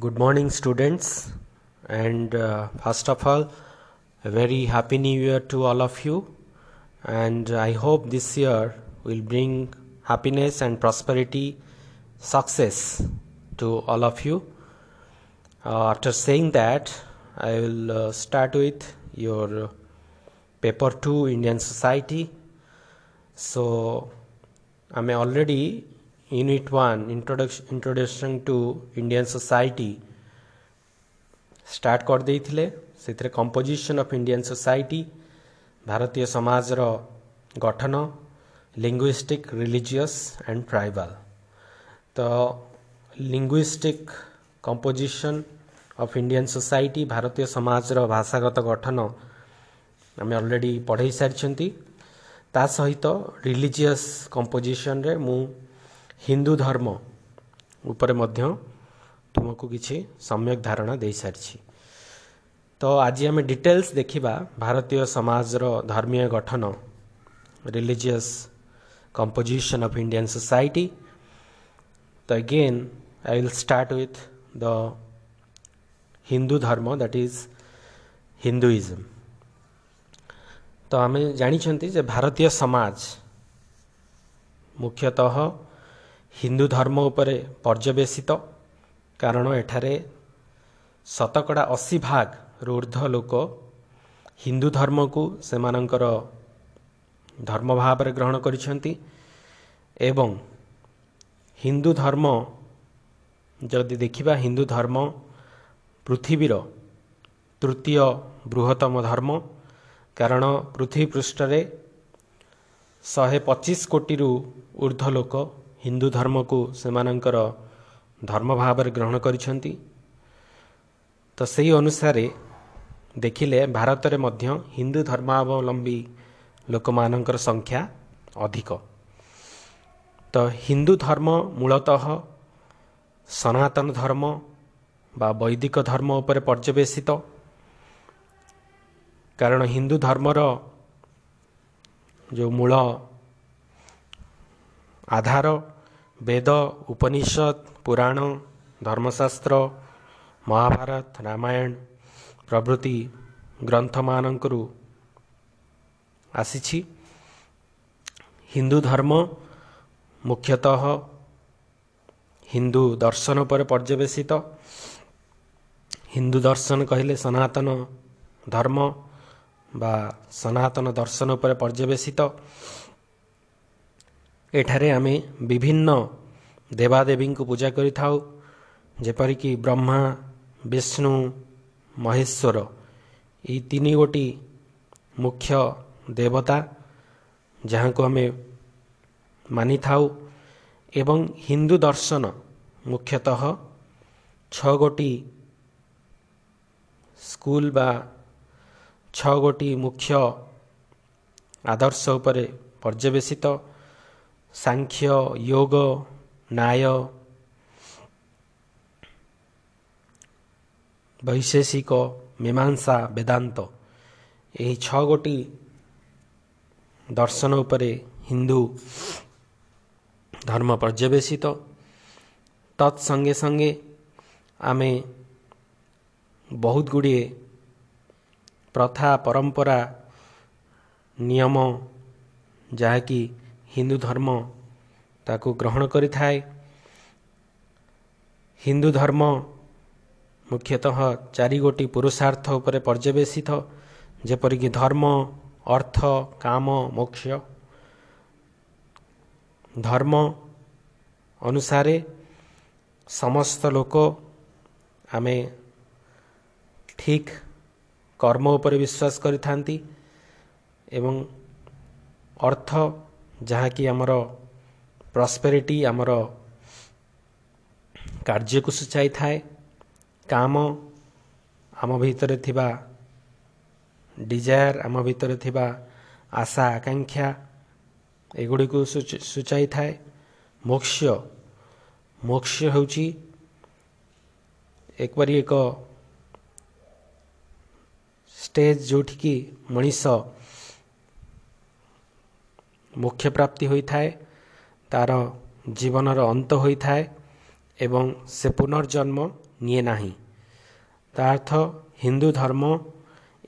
Good morning, students. And uh, first of all, a very happy new year to all of you. And I hope this year will bring happiness and prosperity, success to all of you. Uh, after saying that, I will uh, start with your paper 2 Indian society. So, ଆମେ already unit one introduction to Indian society start କରିଦେଇଥିଲେ। ସେଥିରେ composition of Indian society ଭାରତୀୟ ସମାଜର ଗଠନ linguistic religious and tribal ତ linguistic composition of Indian society ଭାରତୀୟ ସମାଜର ଭାଷାଗତ ଗଠନ ଆମେ ଅଲରେଡ଼ି ପଢ଼େଇ ସାରିଛନ୍ତି। ତା ସହିତ ରିଲିଜିୟସ୍ କମ୍ପୋଜିସନ୍ରେ ମୁଁ ହିନ୍ଦୁ ଧର୍ମ ଉପରେ ମଧ୍ୟ ତୁମକୁ କିଛି ସମ୍ୟକ ଧାରଣା ଦେଇସାରିଛି। ତ ଆଜି ଆମେ ଡିଟେଲ୍ସ ଦେଖିବା ଭାରତୀୟ ସମାଜର ଧର୍ମୀୟ ଗଠନ religious composition of Indian society ତ again I will start with the Hindu ଧର୍ମ ଦ୍ୟାଟ୍ ଇଜ୍ ହିନ୍ଦୁଇଜମ୍ ତ ଆମେ ଜାଣିଛନ୍ତି ଯେ ଭାରତୀୟ ସମାଜ ମୁଖ୍ୟତଃ ହିନ୍ଦୁ ଧର୍ମ ଉପରେ ପର୍ଯ୍ୟବେସିତ କାରଣ ଏଠାରେ ଶତକଡ଼ା ଅଶୀ ଭାଗରୁ ଉର୍ଦ୍ଧ୍ୱ ଲୋକ ହିନ୍ଦୁ ଧର୍ମକୁ ସେମାନଙ୍କର ଧର୍ମ ଭାବରେ ଗ୍ରହଣ କରିଛନ୍ତି ଏବଂ ହିନ୍ଦୁ ଧର୍ମ ଯଦି ଦେଖିବା ହିନ୍ଦୁ ଧର୍ମ ପୃଥିବୀର ତୃତୀୟ ବୃହତ୍ତମ ଧର୍ମ। କାରଣ ପୃଥିବୀ ପୃଷ୍ଠରେ ଶହେ ପଚିଶ କୋଟିରୁ ଉର୍ଦ୍ଧ୍ୱ ଲୋକ ହିନ୍ଦୁ ଧର୍ମକୁ ସେମାନଙ୍କର ଧର୍ମ ଭାବରେ ଗ୍ରହଣ କରିଛନ୍ତି। ତ ସେହି ଅନୁସାରେ ଦେଖିଲେ ଭାରତରେ ମଧ୍ୟ ହିନ୍ଦୁ ଧର୍ମାବଲମ୍ବୀ ଲୋକମାନଙ୍କର ସଂଖ୍ୟା ଅଧିକ। ତ ହିନ୍ଦୁ ଧର୍ମ ମୂଳତଃ ସନାତନ ଧର୍ମ ବା ବୈଦିକ ଧର୍ମ ଉପରେ ପର୍ଯ୍ୟବେସିତ କାରଣ ହିନ୍ଦୁ ଧର୍ମର ଯେଉଁ ମୂଳ ଆଧାର ବେଦ ଉପନିଷଦ ପୁରାଣ ଧର୍ମଶାସ୍ତ୍ର ମହାଭାରତ ରାମାୟଣ ପ୍ରଭୃତି ଗ୍ରନ୍ଥମାନଙ୍କରୁ ଆସିଛି ହିନ୍ଦୁ ଧର୍ମ ମୁଖ୍ୟତଃ ହିନ୍ଦୁ ଦର୍ଶନ ଉପରେ ପର୍ଯ୍ୟବେସିତ ହିନ୍ଦୁ ଦର୍ଶନ କହିଲେ ସନାତନ ଧର୍ମ ବା ସନାତନ ଦର୍ଶନ ଉପରେ ପର୍ଯ୍ୟବେସିତ ଏଠାରେ ଆମେ ବିଭିନ୍ନ ଦେବାଦେବୀଙ୍କୁ ପୂଜା କରିଥାଉ ଯେପରିକି ବ୍ରହ୍ମା ବିଷ୍ଣୁ ମହେଶ୍ୱର। ଏହି ତିନି ଗୋଟି ମୁଖ୍ୟ ଦେବତା ଯାହାଙ୍କୁ ଆମେ ମାନିଥାଉ ଏବଂ ହିନ୍ଦୁ ଦର୍ଶନ ମୁଖ୍ୟତଃ ଛଅ ଗୋଟି ସ୍କୁଲ ବା ଛଅ ଗୋଟି ମୁଖ୍ୟ ଆଦର୍ଶ ଉପରେ ପର୍ଯ୍ୟବେସିତ ସାଂଖ୍ୟ ଯୋଗ ନ୍ୟାୟ ବୈଶେଷିକ ମୀମାଂସା ବେଦାନ୍ତ ଏହି ଛଅ ଗୋଟି ଦର୍ଶନ ଉପରେ ହିନ୍ଦୁ ଧର୍ମ ପର୍ଯ୍ୟବେସିତ ତତ୍ ସଙ୍ଗେ ସଙ୍ଗେ ଆମେ ବହୁତ ଗୁଡ଼ିଏ ପ୍ରଥା ପରମ୍ପରା ନିୟମ ଯାହାକି ହିନ୍ଦୁ ଧର୍ମ ତାକୁ ଗ୍ରହଣ କରିଥାଏ। ହିନ୍ଦୁ ଧର୍ମ ମୁଖ୍ୟତଃ ଚାରି ଗୋଟି ପୁରୁଷାର୍ଥ ଉପରେ ପର୍ଯ୍ୟବେସିତ ଯେପରିକି ଧର୍ମ ଅର୍ଥ କାମ ମୋକ୍ଷ। ଧର୍ମ ଅନୁସାରେ ସମସ୍ତ ଲୋକ ଆମେ ଠିକ୍ କର୍ମ ଉପରେ ବିଶ୍ୱାସ କରିଥାନ୍ତି ଏବଂ ଅର୍ଥ ଯାହାକି ଆମର ପ୍ରସ୍ପେରିଟି ଆମର କାର୍ଯ୍ୟକୁ ସୂଚାଇଥାଏ। କାମ ଆମ ଭିତରେ ଥିବା ଡିଜାୟାର ଆମ ଭିତରେ ଥିବା ଆଶା ଆକାଂକ୍ଷା ଏଗୁଡ଼ିକୁ ସୂଚାଇଥାଏ। ମୋକ୍ଷ ମୋକ୍ଷ ହେଉଛି ଏପରି ଏକ ଷ୍ଟେଜ୍ ଯେଉଁଠିକି ମଣିଷ ମୋକ୍ଷ ପ୍ରାପ୍ତି ହୋଇଥାଏ ତାର ଜୀବନର ଅନ୍ତ ହୋଇଥାଏ ଏବଂ ସେ ପୁନର୍ଜନ୍ମ ନିଏ ନାହିଁ। ତା ଅର୍ଥ ହିନ୍ଦୁ ଧର୍ମ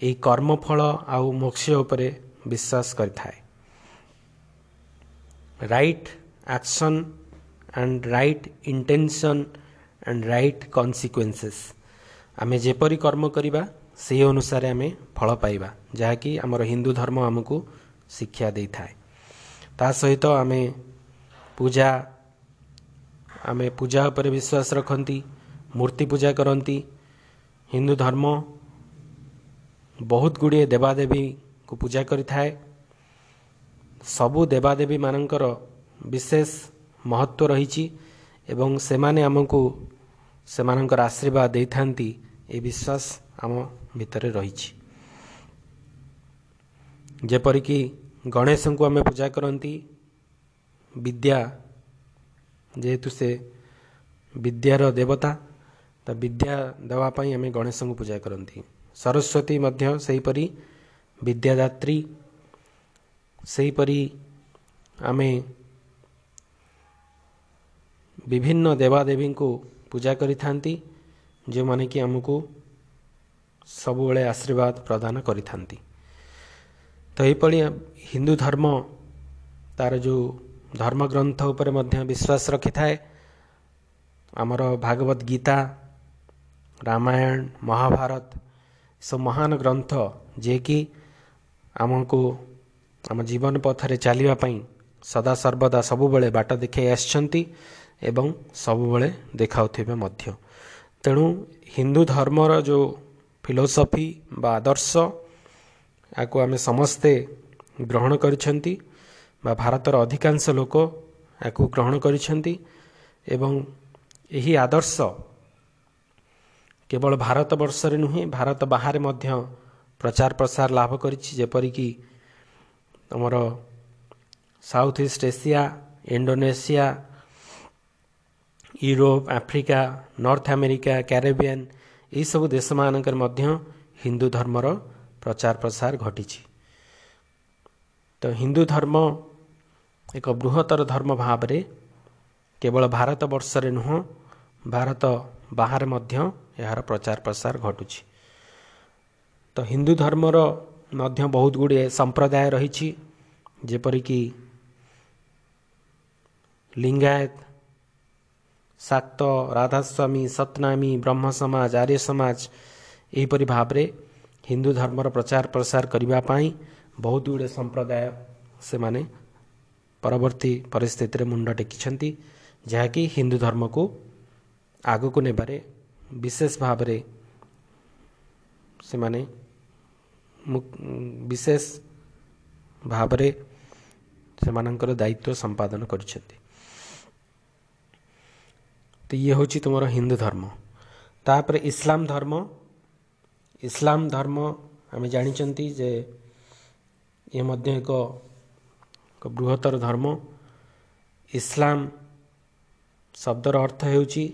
ଏହି କର୍ମଫଳ ଆଉ ମୋକ୍ଷ ଉପରେ ବିଶ୍ୱାସ କରିଥାଏ। Right action and right intention and right consequences. ଆମେ ଯେପରି କର୍ମ କରିବା ସେହି ଅନୁସାରେ ଆମେ ଫଳ ପାଇବା ଯାହାକି ଆମର ହିନ୍ଦୁ ଧର୍ମ ଆମକୁ ଶିକ୍ଷା ଦେଇଥାଏ। ତା ସହିତ ଆମେ ପୂଜା ଆମେ ପୂଜା ଉପରେ ବିଶ୍ୱାସ ରଖନ୍ତି ମୂର୍ତ୍ତି ପୂଜା କରନ୍ତି ହିନ୍ଦୁ ଧର୍ମ ବହୁତ ଗୁଡ଼ିଏ ଦେବାଦେବୀକୁ ପୂଜା କରିଥାଏ। ସବୁ ଦେବାଦେବୀମାନଙ୍କର ବିଶେଷ ମହତ୍ଵ ରହିଛି ଏବଂ ସେମାନେ ଆମକୁ ସେମାନଙ୍କର ଆଶୀର୍ବାଦ ଦେଇଥାନ୍ତି ଏ ବିଶ୍ୱାସ ଆମ ଭିତରେ ରହିଛି। ଯେପରିକି ଗଣେଶଙ୍କୁ ଆମେ ପୂଜା କରନ୍ତି ବିଦ୍ୟା ଯେହେତୁ ସେ ବିଦ୍ୟାର ଦେବତା ତ ବିଦ୍ୟା ଦେବା ପାଇଁ ଆମେ ଗଣେଶଙ୍କୁ ପୂଜା କରନ୍ତି ସରସ୍ୱତୀ ମଧ୍ୟ ସେହିପରି ବିଦ୍ୟାଦାତ୍ରୀ ସେହିପରି ଆମେ ବିଭିନ୍ନ ଦେବାଦେବୀଙ୍କୁ ପୂଜା କରିଥାନ୍ତି ଯେଉଁମାନେ କି ଆମକୁ ସବୁବେଳେ ଆଶୀର୍ବାଦ ପ୍ରଦାନ କରିଥାନ୍ତି ତ ଏହିପରି ହିନ୍ଦୁ ଧର୍ମ ତାର ଯେଉଁ ଧର୍ମଗ୍ରନ୍ଥ ଉପରେ ମଧ୍ୟ ବିଶ୍ୱାସ ରଖିଥାଏ। ଆମର ଭାଗବତ ଗୀତା ରାମାୟଣ ମହାଭାରତ ସବୁ ମହାନ ଗ୍ରନ୍ଥ ଯିଏକି ଆମକୁ ଆମ ଜୀବନ ପଥରେ ଚାଲିବା ପାଇଁ ସଦାସର୍ବଦା ସବୁବେଳେ ବାଟ ଦେଖାଇ ଆସିଛନ୍ତି ଏବଂ ସବୁବେଳେ ଦେଖାଉଥିବେ ମଧ୍ୟ। ତେଣୁ ହିନ୍ଦୁ ଧର୍ମର ଯେଉଁ ଫିଲୋସଫି ବା ଆଦର୍ଶ ଏହାକୁ ଆମେ ସମସ୍ତେ ଗ୍ରହଣ କରିଛନ୍ତି ବା ଭାରତର ଅଧିକାଂଶ ଲୋକ ଏହାକୁ ଗ୍ରହଣ କରିଛନ୍ତି ଏବଂ ଏହି ଆଦର୍ଶ କେବଳ ଭାରତ ବର୍ଷରେ ନୁହେଁ ଭାରତ ବାହାରେ ମଧ୍ୟ ପ୍ରଚାର ପ୍ରସାର ଲାଭ କରିଛି ଯେପରିକି ଆମର South East Asia Indonesia Europe Africa North America Caribbean ଏହିସବୁ ଦେଶମାନଙ୍କରେ ମଧ୍ୟ ହିନ୍ଦୁ ଧର୍ମର ପ୍ରଚାର ପ୍ରସାର ଘଟିଛି। ତ ହିନ୍ଦୁ ଧର୍ମ ଏକ ବୃହତ୍ତର ଧର୍ମ ଭାବରେ କେବଳ ଭାରତ ବର୍ଷରେ ନୁହଁ ଭାରତ ବାହାରେ ମଧ୍ୟ ଏହାର ପ୍ରଚାର ପ୍ରସାର ଘଟୁଛି। ତ ହିନ୍ଦୁ ଧର୍ମର ମଧ୍ୟ ବହୁତ ଗୁଡ଼ିଏ ସମ୍ପ୍ରଦାୟ ରହିଛି ଯେପରିକି ଲିଙ୍ଗାୟତ ଶାକ୍ତ ରାଧାସ୍ୱାମୀ ସତନାମୀ ବ୍ରହ୍ମ ସମାଜ ଆର୍ଯ୍ୟ ସମାଜ ଏହିପରି ଭାବରେ ହିନ୍ଦୁ ଧର୍ମର ପ୍ରଚାର ପ୍ରସାର କରିବା ପାଇଁ ବହୁତ ଗୁଡ଼ିଏ ସମ୍ପ୍ରଦାୟ ସେମାନେ ପରବର୍ତ୍ତୀ ପରିସ୍ଥିତିରେ ମୁଣ୍ଡ ଟେକିଛନ୍ତି ଯାହାକି ହିନ୍ଦୁ ଧର୍ମକୁ ଆଗକୁ ନେବାରେ ବିଶେଷ ଭାବରେ ସେମାନେ ବିଶେଷ ଭାବରେ ସେମାନଙ୍କର ଦାୟିତ୍ୱ ସମ୍ପାଦନ କରିଛନ୍ତି। ତ ଇଏ ହେଉଛି ତୁମର ହିନ୍ଦୁ ଧର୍ମ। ତାପରେ ଇସଲାମ ଧର୍ମ ଇସଲାମ ଧର୍ମ ଆମେ ଜାଣିଛନ୍ତି ଯେ ଇଏ ମଧ୍ୟ ଏକ ବୃହତ୍ତର ଧର୍ମ। ଇସଲାମ ଶବ୍ଦର ଅର୍ଥ ହେଉଛି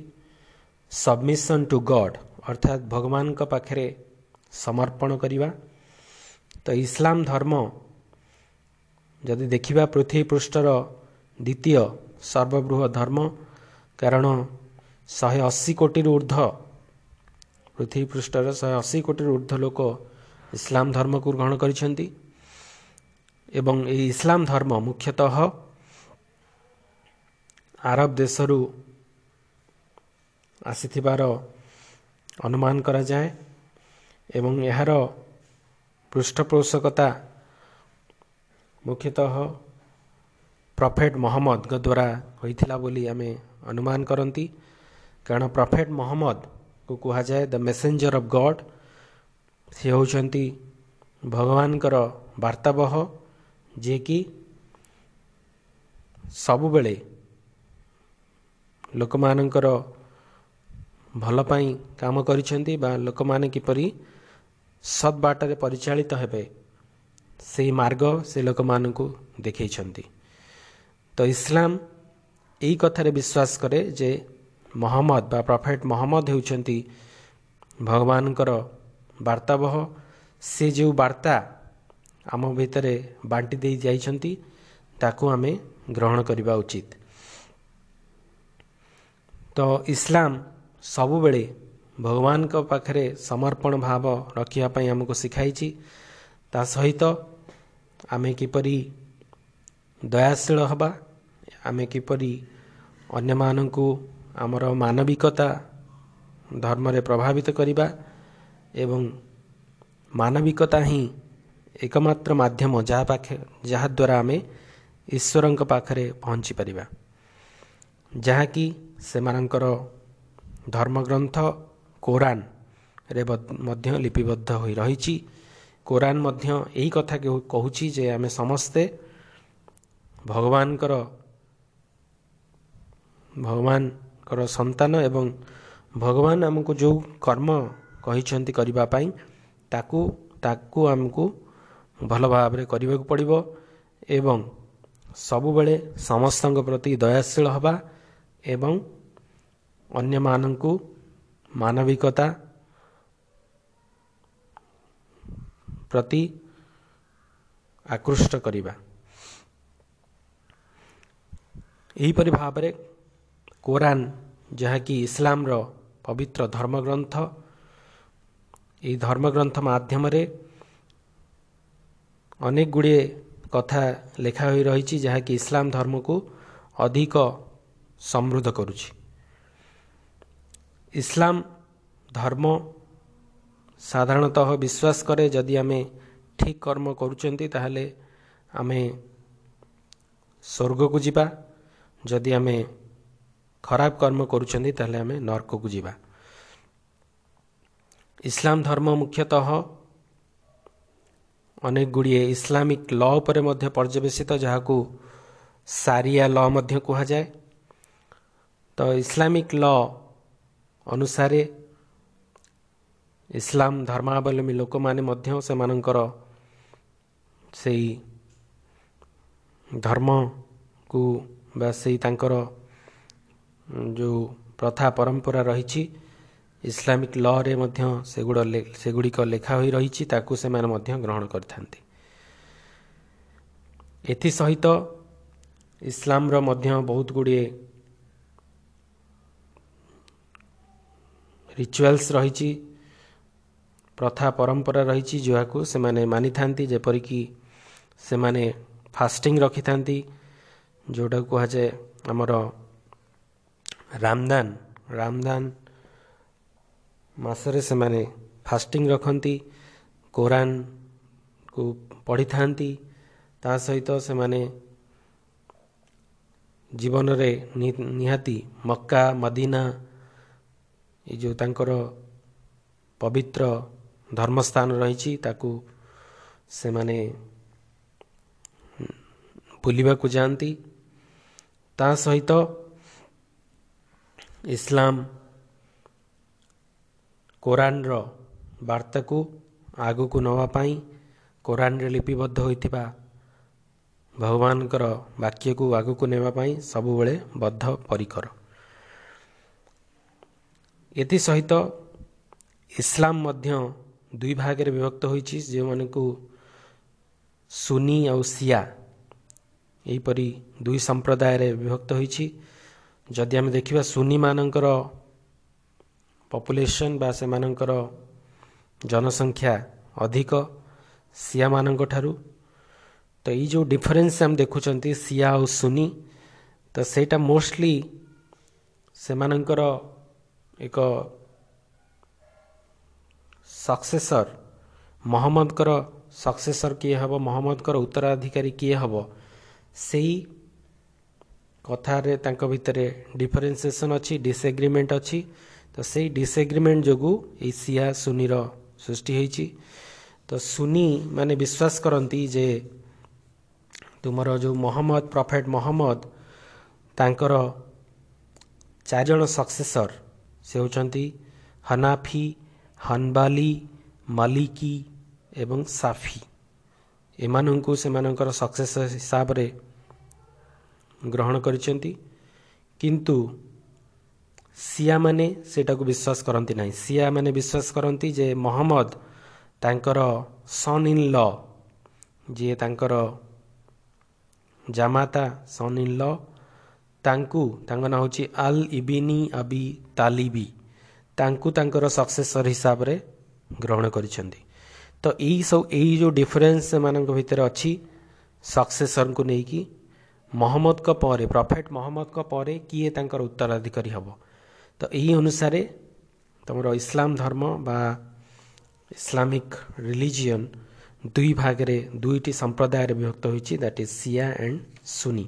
ସବମିସନ୍ ଟୁ ଗଡ଼୍ ଅର୍ଥାତ୍ ଭଗବାନଙ୍କ ପାଖରେ ସମର୍ପଣ କରିବା। ତ ଇସଲାମ ଧର୍ମ ଯଦି ଦେଖିବା ପୃଥିବୀ ପୃଷ୍ଠର ଦ୍ୱିତୀୟ ସର୍ବବୃହତ ଧର୍ମ କାରଣ ଶହେ ଅଶୀ କୋଟିରୁ ଉର୍ଦ୍ଧ୍ୱ ପୃଥିବୀ ପୃଷ୍ଠର ଶହେ ଅଶୀ କୋଟିରୁ ଉର୍ଦ୍ଧ୍ୱ ଲୋକ ଇସଲାମ ଧର୍ମକୁ ଗ୍ରହଣ କରିଛନ୍ତି ଏବଂ ଏହି ଇସଲାମ ଧର୍ମ ମୁଖ୍ୟତଃ ଆରବ ଦେଶରୁ ଆସିଥିବାର ଅନୁମାନ କରାଯାଏ ଏବଂ ଏହାର ପୃଷ୍ଠପୋଷକତା ମୁଖ୍ୟତଃ ପ୍ରଫେଟ୍ ମହମ୍ମଦଙ୍କ ଦ୍ୱାରା ହୋଇଥିଲା ବୋଲି ଆମେ ଅନୁମାନ କରନ୍ତି। କାରଣ ପ୍ରଫେଟ୍ ମହମ୍ମଦକୁ କୁହାଯାଏ ଦ ମେସେଞ୍ଜର ଅଫ୍ ଗଡ୍ ସେ ହେଉଛନ୍ତି ଭଗବାନଙ୍କର ବାର୍ତ୍ତାବହ ଯିଏକି ସବୁବେଳେ ଲୋକମାନଙ୍କର ଭଲ ପାଇଁ କାମ କରିଛନ୍ତି ବା ଲୋକମାନେ କିପରି ସତ୍ ବାଟରେ ପରିଚାଳିତ ହେବେ ସେହି ମାର୍ଗ ସେ ଲୋକମାନଙ୍କୁ ଦେଖାଇଛନ୍ତି। ତ ଇସଲାମ ଏଇ କଥାରେ ବିଶ୍ୱାସ କରେ ଯେ ମହମ୍ମଦ ବା ପ୍ରଫେଟ୍ ମହମ୍ମଦ ହେଉଛନ୍ତି ଭଗବାନଙ୍କର ବାର୍ତ୍ତାବହ। ସେ ଯେଉଁ ବାର୍ତ୍ତା ଆମ ଭିତରେ ବାଣ୍ଟି ଦେଇ ଯାଇଛନ୍ତି ତାକୁ ଆମେ ଗ୍ରହଣ କରିବା ଉଚିତ। ତ ଇସଲାମ ସବୁବେଳେ ଭଗବାନଙ୍କ ପାଖରେ ସମର୍ପଣ ଭାବ ରଖିବା ପାଇଁ ଆମକୁ ଶିଖାଇଛି। ତା ସହିତ ଆମେ କିପରି ଦୟାଶୀଳ ହେବା ଆମେ କିପରି ଅନ୍ୟମାନଙ୍କୁ ଆମର ମାନବିକତା ଧର୍ମରେ ପ୍ରଭାବିତ କରିବା ଏବଂ ମାନବିକତା ହିଁ ଏକମାତ୍ର ମାଧ୍ୟମ ଯାହା ପାଖେ ଯାହାଦ୍ୱାରା ଆମେ ଈଶ୍ୱରଙ୍କ ପାଖରେ ପହଞ୍ଚି ପାରିବା। ଯାହାକି ସେମାନଙ୍କର ଧର୍ମଗ୍ରନ୍ଥ କୋରାନରେ ମଧ୍ୟ ଲିପିବଦ୍ଧ ହୋଇ ରହିଛି। କୋରାନ ମଧ୍ୟ ଏହି କଥା କହୁଛି ଯେ ଆମେ ସମସ୍ତେ ଭଗବାନଙ୍କର ଭଗବାନଙ୍କର ସନ୍ତାନ ଏବଂ ଭଗବାନ ଆମକୁ ଯେଉଁ କର୍ମ କହିଛନ୍ତି କରିବା ପାଇଁ ତାକୁ ତାକୁ ଆମକୁ ଭଲ ଭାବରେ କରିବାକୁ ପଡ଼ିବ ଏବଂ ସବୁବେଳେ ସମସ୍ତଙ୍କ ପ୍ରତି ଦୟାଶୀଳ ହେବା ଏବଂ ଅନ୍ୟମାନଙ୍କୁ ମାନବିକତା ପ୍ରତି ଆକୃଷ୍ଟ କରିବା। ଏହିପରି ଭାବରେ କୋରାନ ଯାହାକି ଇସଲାମର ପବିତ୍ର ଧର୍ମଗ୍ରନ୍ଥ ଏହି ଧର୍ମଗ୍ରନ୍ଥ ମାଧ୍ୟମରେ ଅନେକ ଗୁଡ଼ିଏ କଥା ଲେଖା ହୋଇ ରହିଛି ଯାହାକି ଇସଲାମ ଧର୍ମକୁ ଅଧିକ ସମୃଦ୍ଧ କରୁଛି। ଇସଲାମ ଧର୍ମ ସାଧାରଣତଃ ବିଶ୍ୱାସ କରେ ଯଦି ଆମେ ଠିକ୍ କର୍ମ କରୁଛନ୍ତି ତାହେଲେ ଆମେ ସ୍ୱର୍ଗକୁ ଯିବା। ଯଦି ଆମେ ଖରାପ କର୍ମ କରୁଛନ୍ତି ତାହେଲେ ଆମେ ନର୍କକୁ ଯିବା। ଇସଲାମ ଧର୍ମ ମୁଖ୍ୟତଃ ଅନେକ ଗୁଡ଼ିଏ ଇସଲାମିକ ଲ ଉପରେ ମଧ୍ୟ ପର୍ଯ୍ୟବେସିତ ଯାହାକୁ ସାରିଆ ଲ ମଧ୍ୟ କୁହାଯାଏ। ତ ଇସଲାମିକ ଲ ଅନୁସାରେ ଇସଲାମ ଧର୍ମାବଲମ୍ବୀ ଲୋକମାନେ ମଧ୍ୟ ସେମାନଙ୍କର ସେଇ ଧର୍ମକୁ ବା ସେଇ ତାଙ୍କର ଯେଉଁ ପ୍ରଥା ପରମ୍ପରା ରହିଛି ଇସଲାମିକ ଲରେ ମଧ୍ୟ ସେଗୁଡ଼ ସେଗୁଡ଼ିକ ଲେଖା ହୋଇ ରହିଛି ତାକୁ ସେମାନେ ମଧ୍ୟ ଗ୍ରହଣ କରିଥାନ୍ତି। ଏଥିସହିତ ଇସଲାମର ମଧ୍ୟ ବହୁତ ଗୁଡ଼ିଏ ରିଚୁଆଲ୍ସ ରହିଛି ପ୍ରଥା ପରମ୍ପରା ରହିଛି ଯାହାକୁ ସେମାନେ ମାନିଥାନ୍ତି ଯେପରିକି ସେମାନେ ଫାଷ୍ଟିଂ ରଖିଥାନ୍ତି ଯେଉଁଟାକୁ କୁହାଯାଏ ଆମର ରାମଦାନ ରାମଦାନ ମାସରେ ସେମାନେ ଫାଷ୍ଟିଂ ରଖନ୍ତି କୋରାନକୁ ପଢ଼ିଥାନ୍ତି ତା ସହିତ ସେମାନେ ଜୀବନରେ ନିହାତି ମକ୍କା ମଦିନା ଏ ଯେଉଁ ତାଙ୍କର ପବିତ୍ର ଧର୍ମସ୍ଥାନ ରହିଛି ତାକୁ ସେମାନେ ବୁଲିବାକୁ ଯାଆନ୍ତି। ତା ସହିତ ଇସଲାମ କୋରାନର ବାର୍ତ୍ତାକୁ ଆଗକୁ ନେବା ପାଇଁ କୋରାନରେ ଲିପିବଦ୍ଧ ହୋଇଥିବା ଭଗବାନଙ୍କର ବାକ୍ୟକୁ ଆଗକୁ ନେବା ପାଇଁ ସବୁବେଳେ ବଦ୍ଧ ପରିକର ଏଥିସହିତ ଇସଲାମ ମଧ୍ୟ ଦୁଇ ଭାଗରେ ବିଭକ୍ତ ହୋଇଛି ଯେଉଁମାନଙ୍କୁ ସୁନି ଆଉ ସିଆ ଏହିପରି ଦୁଇ ସମ୍ପ୍ରଦାୟରେ ବିଭକ୍ତ ହୋଇଛି। ଯଦି ଆମେ ଦେଖିବା ସୁନିମାନଙ୍କର ପପୁଲେସନ୍ ବା ସେମାନଙ୍କର ଜନସଂଖ୍ୟା ଅଧିକ ସିଆମାନଙ୍କ ଠାରୁ ତ ଏଇ ଯେଉଁ ଡିଫରେନ୍ସ ଆମେ ଦେଖୁଛନ୍ତି ସିଆ ଆଉ ସୁନି ତ ସେଇଟା ମୋଷ୍ଟଲି ସେମାନଙ୍କର ଏକ ସକ୍ସେସର ମହମ୍ମଦଙ୍କର ସକ୍ସେସର କିଏ ହେବ ମହମ୍ମଦଙ୍କର ଉତ୍ତରାଧିକାରୀ କିଏ ହେବ ସେଇ କଥାରେ ତାଙ୍କ ଭିତରେ ଡିଫରେନ୍ସିଏସନ୍ ଅଛି ଡିସଏଗ୍ରିମେଣ୍ଟ ଅଛି। ତ ସେଇ ଡିସଏଗ୍ରିମେଣ୍ଟ ଯୋଗୁଁ ଏଇ ସିଆ ସୁନିର ସୃଷ୍ଟି ହୋଇଛି। ତ ସୁନି ମାନେ ବିଶ୍ୱାସ କରନ୍ତି ଯେ ତୁମର ଯେଉଁ ମହମ୍ମଦ ପ୍ରଫେଟ ମହମ୍ମଦ ତାଙ୍କର ଚାରିଜଣ ସକ୍ସେସର ସେ ହେଉଛନ୍ତି ହନାଫି ହନବାଲି ମାଲିକି ଏବଂ ସାଫି। ଏମାନଙ୍କୁ ସେମାନଙ୍କର ସକ୍ସେସର ହିସାବରେ ଗ୍ରହଣ କରିଛନ୍ତି କିନ୍ତୁ ସିଆମାନେ ସେଇଟାକୁ ବିଶ୍ୱାସ କରନ୍ତି ନାହିଁ ସିଆମାନେ ବିଶ୍ୱାସ କରନ୍ତି ଯେ ମହମ୍ମଦ ତାଙ୍କର ସନ୍ ଇନ୍ ଲ ଯିଏ ତାଙ୍କର ଜାମାତା ସନ୍ ଇନ୍ ଲ ତାଙ୍କୁ ତାଙ୍କ ନାଁ ହେଉଛି ଆଲ୍ ଇବିନି ଆବି ତାଲିବି ତାଙ୍କୁ ତାଙ୍କର ସକ୍ସେସର ହିସାବରେ ଗ୍ରହଣ କରିଛନ୍ତି ତ ଏଇ ସବୁ ଏଇ ଯେଉଁ ଡିଫରେନ୍ସ ସେମାନଙ୍କ ଭିତରେ ଅଛି ସକ୍ସେସରଙ୍କୁ ନେଇକି ମହମ୍ମଦଙ୍କ ପରେ ପ୍ରଫେଟ ମହମ୍ମଦଙ୍କ ପରେ କିଏ ତାଙ୍କର ଉତ୍ତରାଧିକାରୀ ହେବ ତ ଏହି ଅନୁସାରେ ତୁମର ଇସଲାମ ଧର୍ମ ବା ଇସଲାମିକ ରିଲିଜିଅନ୍ ଦୁଇ ଭାଗରେ ଦୁଇଟି ସମ୍ପ୍ରଦାୟରେ ବିଭକ୍ତ ହୋଇଛି that is Shia and Sunni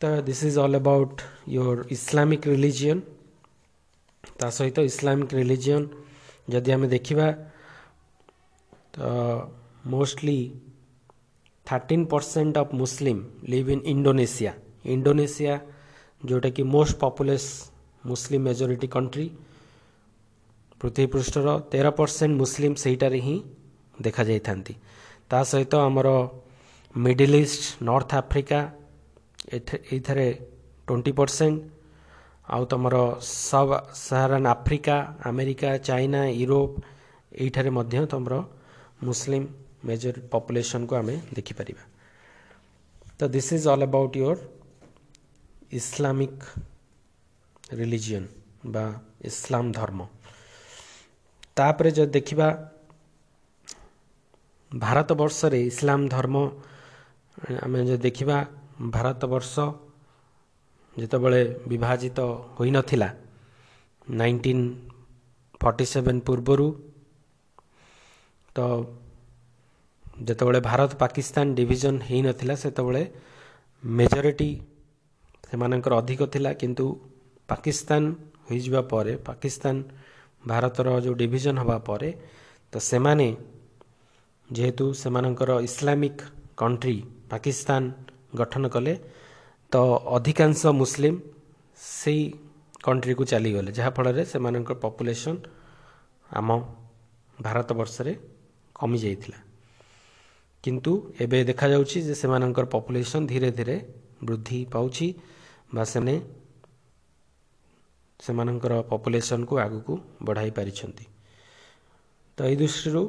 ତ this is all about your Islamic religion ତା ସହିତ ଇସଲାମିକ ରିଲିଜିଅନ୍ ଯଦି ଆମେ ଦେଖିବା ତ mostly thirteen percent of Muslim live in Indonesia Indonesia ଯେଉଁଟାକି most populous Muslim majority country ପୃଥିବୀ ପୃଷ୍ଠର ତେର ପରସେଣ୍ଟ ମୁସଲିମ୍ ସେଇଟାରେ ହିଁ ଦେଖାଯାଇଥାନ୍ତି ତା ସହିତ ଆମର ମିଡିଲ ଇଷ୍ଟ ନର୍ଥ ଆଫ୍ରିକା ଏଇଥିରେ ଟ୍ୱେଣ୍ଟି ପରସେଣ୍ଟ ଆଉ ତୁମର sub Saharan Africa America China Europe ଏଇଠାରେ ମଧ୍ୟ ତୁମର ମୁସଲିମ୍ ମେଜର ପପୁଲେସନକୁ ଆମେ ଦେଖିପାରିବା ତ this is all about your Islamic religion ବା ଇସଲାମ ଧର୍ମ ତାପରେ ଯଦି ଦେଖିବା ଭାରତବର୍ଷରେ ଇସଲାମ ଧର୍ମ ଆମେ ଯଦି ଦେଖିବା ଭାରତବର୍ଷ ଯେତେବେଳେ ବିଭାଜିତ ହୋଇନଥିଲା ନାଇନଟିନ୍ ଫର୍ଟି ସେଭେନ୍ ପୂର୍ବରୁ ତ ଯେତେବେଳେ ଭାରତ ପାକିସ୍ତାନ ଡିଭିଜନ୍ ହୋଇନଥିଲା ସେତେବେଳେ ମେଜରିଟି ସେମାନଙ୍କର ଅଧିକ ଥିଲା କିନ୍ତୁ ପାକିସ୍ତାନ ହୋଇଯିବା ପରେ ପାକିସ୍ତାନ ଭାରତର ଯେଉଁ ଡିଭିଜନ୍ ହେବା ପରେ ତ ସେମାନେ ଯେହେତୁ ସେମାନଙ୍କର ଇସଲାମିକ କଣ୍ଟ୍ରି ପାକିସ୍ତାନ ଗଠନ କଲେ ତ ଅଧିକାଂଶ ମୁସଲିମ ସେଇ କଣ୍ଟ୍ରିକୁ ଚାଲିଗଲେ ଯାହାଫଳରେ ସେମାନଙ୍କର ପପୁଲେସନ୍ ଆମ ଭାରତବର୍ଷରେ କମିଯାଇଥିଲା। କିନ୍ତୁ ଏବେ ଦେଖାଯାଉଛି ଯେ ସେମାନଙ୍କର ପପୁଲେସନ୍ ଧୀରେ ଧୀରେ ବୃଦ୍ଧି ପାଉଛି ବା ସେମାନେ ସେମାନଙ୍କର ପପୁଲେସନ୍କୁ ଆଗକୁ ବଢ଼ାଇ ପାରିଛନ୍ତି। ତ ଏହି ଦୃଷ୍ଟିରୁ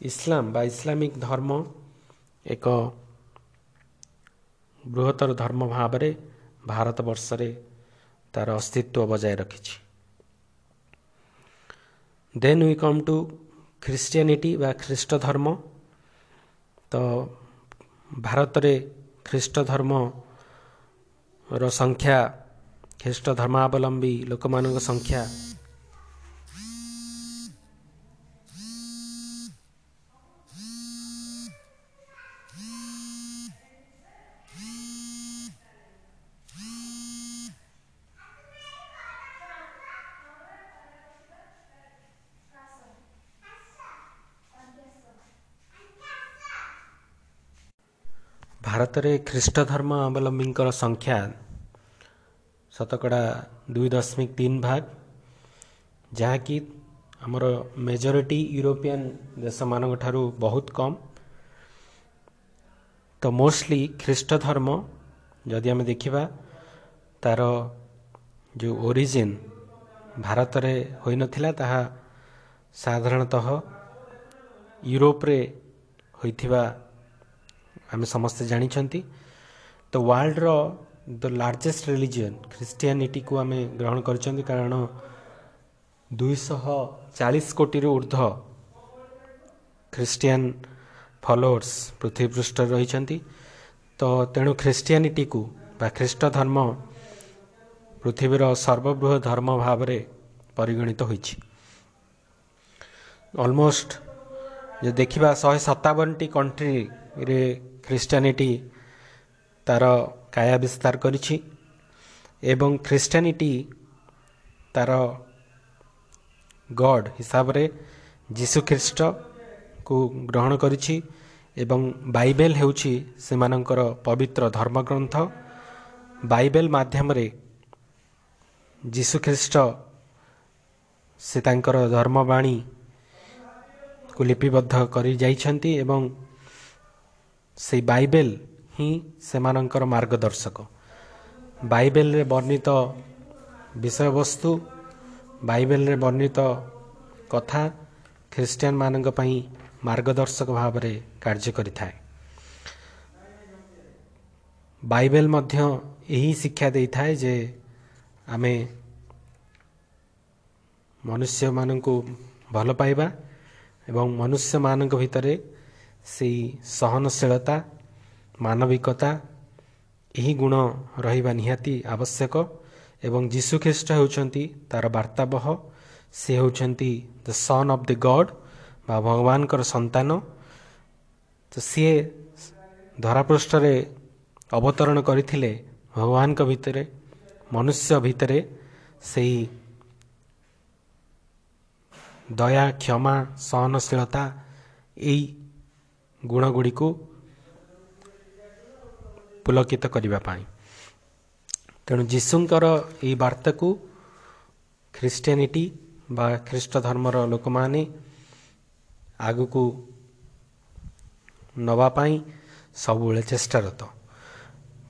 ଇସଲାମ ବା ଇସଲାମିକ ଧର୍ମ ଏକ ବୃହତ୍ତର ଧର୍ମ ଭାବରେ ଭାରତବର୍ଷରେ ତାର ଅସ୍ତିତ୍ୱ ବଜାୟ ରଖିଛି। Then we come to Christianity ବା ଖ୍ରୀଷ୍ଟ ଧର୍ମ ତ ଭାରତରେ ଖ୍ରୀଷ୍ଟ ଧର୍ମର ସଂଖ୍ୟା ଖ୍ରୀଷ୍ଟ ଧର୍ମାବଲମ୍ବୀ ଲୋକମାନଙ୍କ ସଂଖ୍ୟା ଭାରତରେ ଖ୍ରୀଷ୍ଟ ଧର୍ମ ଅବଲମ୍ବୀଙ୍କର ସଂଖ୍ୟା ଶତକଡ଼ା ଦୁଇ ଦଶମିକ ତିନି ଭାଗ ଯାହାକି ଆମର ମେଜରିଟି ଦେଶମାନଙ୍କ ଠାରୁ ବହୁତ କମ୍। ତ ମୋଷ୍ଟଲି ଖ୍ରୀଷ୍ଟ ଧର୍ମ ଯଦି ଆମେ ଦେଖିବା ତାର ଯେଉଁ ଓରିଜିନ୍ ଭାରତରେ ହୋଇନଥିଲା ତାହା ସାଧାରଣତଃ ୟୁରୋପରେ ହୋଇଥିବା ଆମେ ସମସ୍ତେ ଜାଣିଛନ୍ତି। ତ ୱାର୍ଲଡର ଦ ଲାର୍ଜେଷ୍ଟ ରିଲିଜିଅନ୍ ଖ୍ରୀଷ୍ଟିଆନିଟିକୁ ଆମେ ଗ୍ରହଣ କରିଛନ୍ତି କାରଣ ଦୁଇଶହ ଚାଳିଶ କୋଟିରୁ ଉର୍ଦ୍ଧ୍ୱ ଖ୍ରୀଷ୍ଟିଆନ ଫଲୋଅର୍ସ ପୃଥିବୀ ପୃଷ୍ଠରେ ରହିଛନ୍ତି। ତ ତେଣୁ ଖ୍ରୀଷ୍ଟିଆନିଟିକୁ ବା ଖ୍ରୀଷ୍ଟ ଧର୍ମ ପୃଥିବୀର ସର୍ବବୃହତ ଧର୍ମ ଭାବରେ ପରିଗଣିତ ହୋଇଛି। ଅଲମୋଷ୍ଟ ଯଦି ଦେଖିବା ଶହେ ସତାବନଟି କଣ୍ଟ୍ରିରେ ଖ୍ରୀଷ୍ଟିଆନିଟି ତାର କାୟା ବିସ୍ତାର କରିଛି ଏବଂ ଖ୍ରୀଷ୍ଟିଆନିଟି ତାର ଗଡ୍ ହିସାବରେ ଯୀଶୁଖ୍ରୀଷ୍ଟକୁ ଗ୍ରହଣ କରିଛି ଏବଂ ବାଇବେଲ ହେଉଛି ସେମାନଙ୍କର ପବିତ୍ର ଧର୍ମଗ୍ରନ୍ଥ। ବାଇବେଲ ମାଧ୍ୟମରେ ଯୀଶୁଖ୍ରୀଷ୍ଟ ସେ ତାଙ୍କର ଧର୍ମବାଣୀକୁ ଲିପିବଦ୍ଧ କରି ଯାଇଛନ୍ତି ଏବଂ ସେଇ ବାଇବେଲ ହିଁ ସେମାନଙ୍କର ମାର୍ଗଦର୍ଶକ। ବାଇବେଲରେ ବର୍ଣ୍ଣିତ ବିଷୟବସ୍ତୁ ବାଇବେଲରେ ବର୍ଣ୍ଣିତ କଥା ଖ୍ରୀଷ୍ଟିଆନ ମାନଙ୍କ ପାଇଁ ମାର୍ଗଦର୍ଶକ ଭାବରେ କାର୍ଯ୍ୟ କରିଥାଏ। ବାଇବେଲ ମଧ୍ୟ ଏହି ଶିକ୍ଷା ଦେଇଥାଏ ଯେ ଆମେ ମନୁଷ୍ୟମାନଙ୍କୁ ଭଲ ପାଇବା ଏବଂ ମନୁଷ୍ୟମାନଙ୍କ ଭିତରେ ସେଇ ସହନଶୀଳତା ମାନବିକତା ଏହି ଗୁଣ ରହିବା ନିହାତି ଆବଶ୍ୟକ ଏବଂ ଯୀଶୁଖ୍ରୀଷ୍ଟ ହେଉଛନ୍ତି ତାର ବାର୍ତ୍ତାବହ। ସେ ହେଉଛନ୍ତି ଦ ସନ୍ ଅଫ୍ ଦି ଗଡ୍ ବା ଭଗବାନଙ୍କର ସନ୍ତାନ। ତ ସିଏ ଧରାପୃଷ୍ଠରେ ଅବତରଣ କରିଥିଲେ ଭଗବାନଙ୍କ ଭିତରେ ମନୁଷ୍ୟ ଭିତରେ ସେଇ ଦୟା କ୍ଷମା ସହନଶୀଳତା ଏଇ ଗୁଣ ଗୁଡ଼ିକୁ ପୁଲକିତ କରିବା ପାଇଁ। ତେଣୁ ଯୀଶୁଙ୍କର ଏହି ବାର୍ତ୍ତାକୁ ଖ୍ରୀଷ୍ଟିଆନିଟି ବା ଖ୍ରୀଷ୍ଟ ଧର୍ମର ଲୋକମାନେ ଆଗକୁ ନେବା ପାଇଁ ସବୁବେଳେ ଚେଷ୍ଟାରତ।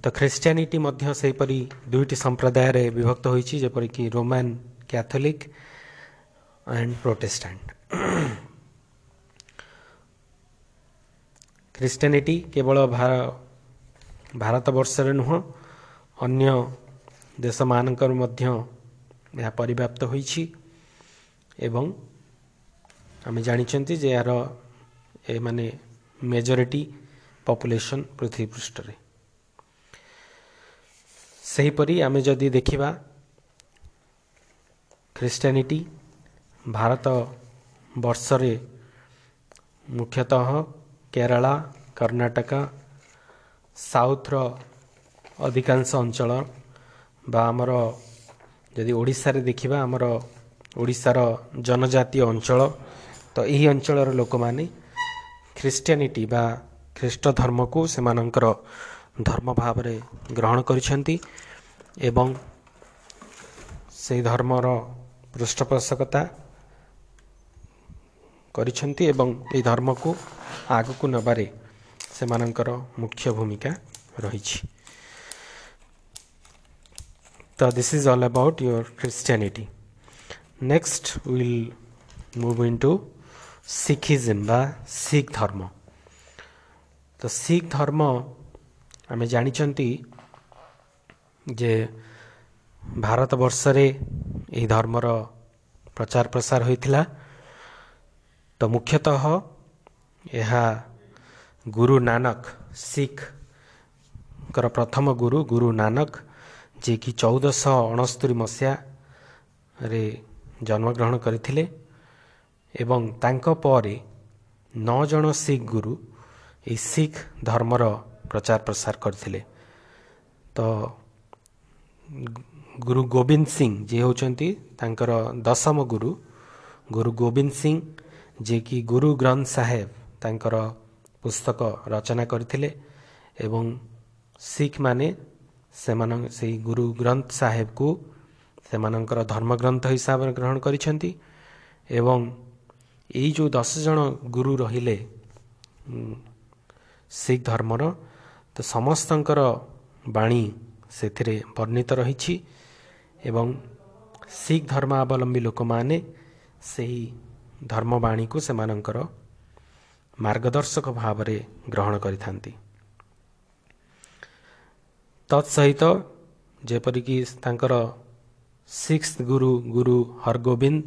ତ ଖ୍ରୀଷ୍ଟିଆନିଟି ମଧ୍ୟ ସେହିପରି ଦୁଇଟି ସମ୍ପ୍ରଦାୟରେ ବିଭକ୍ତ ହୋଇଛି ଯେପରିକି Roman Catholic and Protestant. Christianity କେବଳ ଭାରତବର୍ଷରେ ନୁହଁ ଅନ୍ୟ ଦେଶମାନଙ୍କର ମଧ୍ୟ ଏହା ପରିବ୍ୟାପ୍ତ ହୋଇଛି। ଏବଂ ଆମେ ଜାଣିଛନ୍ତି ଯେ ଏହାର ଏମାନେ ମେଜରିଟି ପପୁଲେସନ୍ ପୃଥିବୀ ପୃଷ୍ଠରେ। ସେହିପରି ଆମେ ଯଦି ଦେଖିବା ଖ୍ରୀଷ୍ଟିଆନିଟି ଭାରତ ବର୍ଷରେ ମୁଖ୍ୟତଃ କେରଳ କର୍ଣ୍ଣାଟକ ସାଉଥର ଅଧିକାଂଶ ଅଞ୍ଚଳ ବା ଆମର ଯଦି ଓଡ଼ିଶାରେ ଦେଖିବା ଆମର ଓଡ଼ିଶାର ଜନଜାତୀୟ ଅଞ୍ଚଳ ତ ଏହି ଅଞ୍ଚଳର ଲୋକମାନେ ଖ୍ରୀଷ୍ଟିଆନିଟି ବା ଖ୍ରୀଷ୍ଟ ଧର୍ମକୁ ସେମାନଙ୍କର ଧର୍ମ ଭାବରେ ଗ୍ରହଣ କରିଛନ୍ତି ଏବଂ ସେହି ଧର୍ମର ପୃଷ୍ଠପୋଷକତା କରିଛନ୍ତି ଏବଂ ଏହି ଧର୍ମକୁ ଆଗକୁ ନେବାରେ ସେମାନଙ୍କର ମୁଖ୍ୟ ଭୂମିକା ରହିଛି। ତ this is all about your Christianity next will move into Sikhism ବା ଶିଖ ଧର୍ମ ତ ଶିଖ ଧର୍ମ ଆମେ ଜାଣିଛନ୍ତି ଯେ ଭାରତବର୍ଷରେ ଏହି ଧର୍ମର ପ୍ରଚାର ପ୍ରସାର ହୋଇଥିଲା ତ ମୁଖ୍ୟତଃ ଏହା ଗୁରୁ ନାନକ ଶିଖଙ୍କର ପ୍ରଥମ ଗୁରୁ ଗୁରୁ ନାନକ ଯିଏକି ଚଉଦଶହ ଅଣସ୍ତରି ମସିହାରେ ଜନ୍ମଗ୍ରହଣ କରିଥିଲେ ଏବଂ ତାଙ୍କ ପରେ ନଅ ଜଣ ଶିଖ ଗୁରୁ ଏହି ଶିଖ ଧର୍ମର ପ୍ରଚାର ପ୍ରସାର କରିଥିଲେ। ତ ଗୁରୁ ଗୋବିନ୍ଦ ସିଂ ଯିଏ ହେଉଛନ୍ତି ତାଙ୍କର ଦଶମ ଗୁରୁ ଗୁରୁ ଗୋବିନ୍ଦ ସିଂ ଯିଏକି ଗୁରୁ ଗ୍ରନ୍ଥ ସାହେବ ତାଙ୍କର ପୁସ୍ତକ ରଚନା କରିଥିଲେ ଏବଂ ଶିଖମାନେ ସେମାନ ସେଇ ଗୁରୁ ଗ୍ରନ୍ଥ ସାହେବକୁ ସେମାନଙ୍କର ଧର୍ମଗ୍ରନ୍ଥ ହିସାବରେ ଗ୍ରହଣ କରିଛନ୍ତି ଏବଂ ଏଇ ଯେଉଁ ଦଶ ଜଣ ଗୁରୁ ରହିଲେ ଶିଖ ଧର୍ମର ତ ସମସ୍ତଙ୍କର ବାଣୀ ସେଥିରେ ବର୍ଣ୍ଣିତ ରହିଛି ଏବଂ ଶିଖ ଧର୍ମାବଲମ୍ବୀ ଲୋକମାନେ ସେହି ଧର୍ମବାଣୀକୁ ସେମାନଙ୍କର ମାର୍ଗଦର୍ଶକ ଭାବରେ ଗ୍ରହଣ କରିଥାନ୍ତି ତତ୍ସହିତ ଯେପରିକି ତାଙ୍କର ସିକ୍ସ ଗୁରୁ ଗୁରୁ ହରଗୋବିନ୍ଦ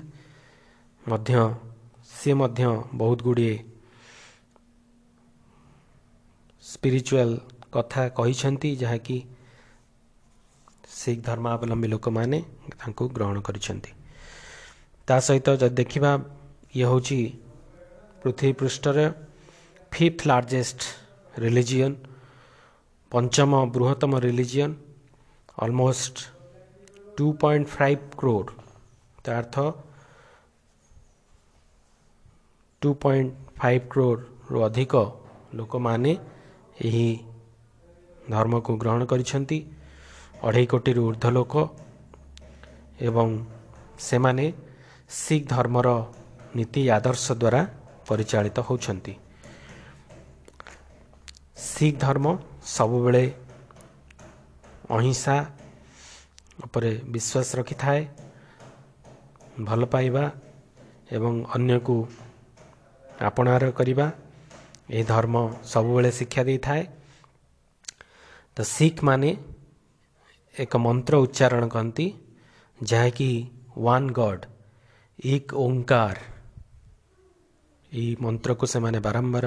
ମଧ୍ୟ ସିଏ ମଧ୍ୟ ବହୁତ ଗୁଡ଼ିଏ ସ୍ପିରିଚୁଆଲ କଥା କହିଛନ୍ତି ଯାହାକି ଶିଖ ଧର୍ମାବଲମ୍ବୀ ଲୋକମାନେ ତାଙ୍କୁ ଗ୍ରହଣ କରିଛନ୍ତି ତା ସହିତ ଯଦି ଦେଖିବା ଇଏ ହେଉଛି ପୃଥିବୀ ପୃଷ୍ଠରେ ଫିଫ୍ଥ ଲାର୍ଜେଷ୍ଟ ରିଲିଜିଅନ୍ ପଞ୍ଚମ ବୃହତ୍ତମ religion almost two point five crore ତା ଅର୍ଥ ଟୁ ପଏଣ୍ଟ ଫାଇଭ୍ କ୍ରୋଡ଼ରୁ ଅଧିକ ଲୋକମାନେ ଏହି ଧର୍ମକୁ ଗ୍ରହଣ କରିଛନ୍ତି। ଅଢ଼େଇ କୋଟିରୁ ଉର୍ଦ୍ଧ୍ୱ ଲୋକ ଏବଂ ସେମାନେ ଶିଖ ଧର୍ମର ନୀତି ଆଦର୍ଶ ଦ୍ୱାରା ପରିଚାଳିତ ହେଉଛନ୍ତି। ଶିଖ ଧର୍ମ ସବୁବେଳେ ଅହିଂସା ଉପରେ ବିଶ୍ୱାସ ରଖିଥାଏ ଭଲ ପାଇବା ଏବଂ ଅନ୍ୟକୁ ଆପଣାର କରିବା ଏହି ଧର୍ମ ସବୁବେଳେ ଶିକ୍ଷା ଦେଇଥାଏ। ତ ଶିଖ ମାନେ ଏକ ମନ୍ତ୍ର ଉଚ୍ଚାରଣ କରନ୍ତି ଯାହାକି ୱାନ୍ ଗଡ଼୍ ଏକ ଓଙ୍କାର। ଏହି ମନ୍ତ୍ରକୁ ସେମାନେ ବାରମ୍ବାର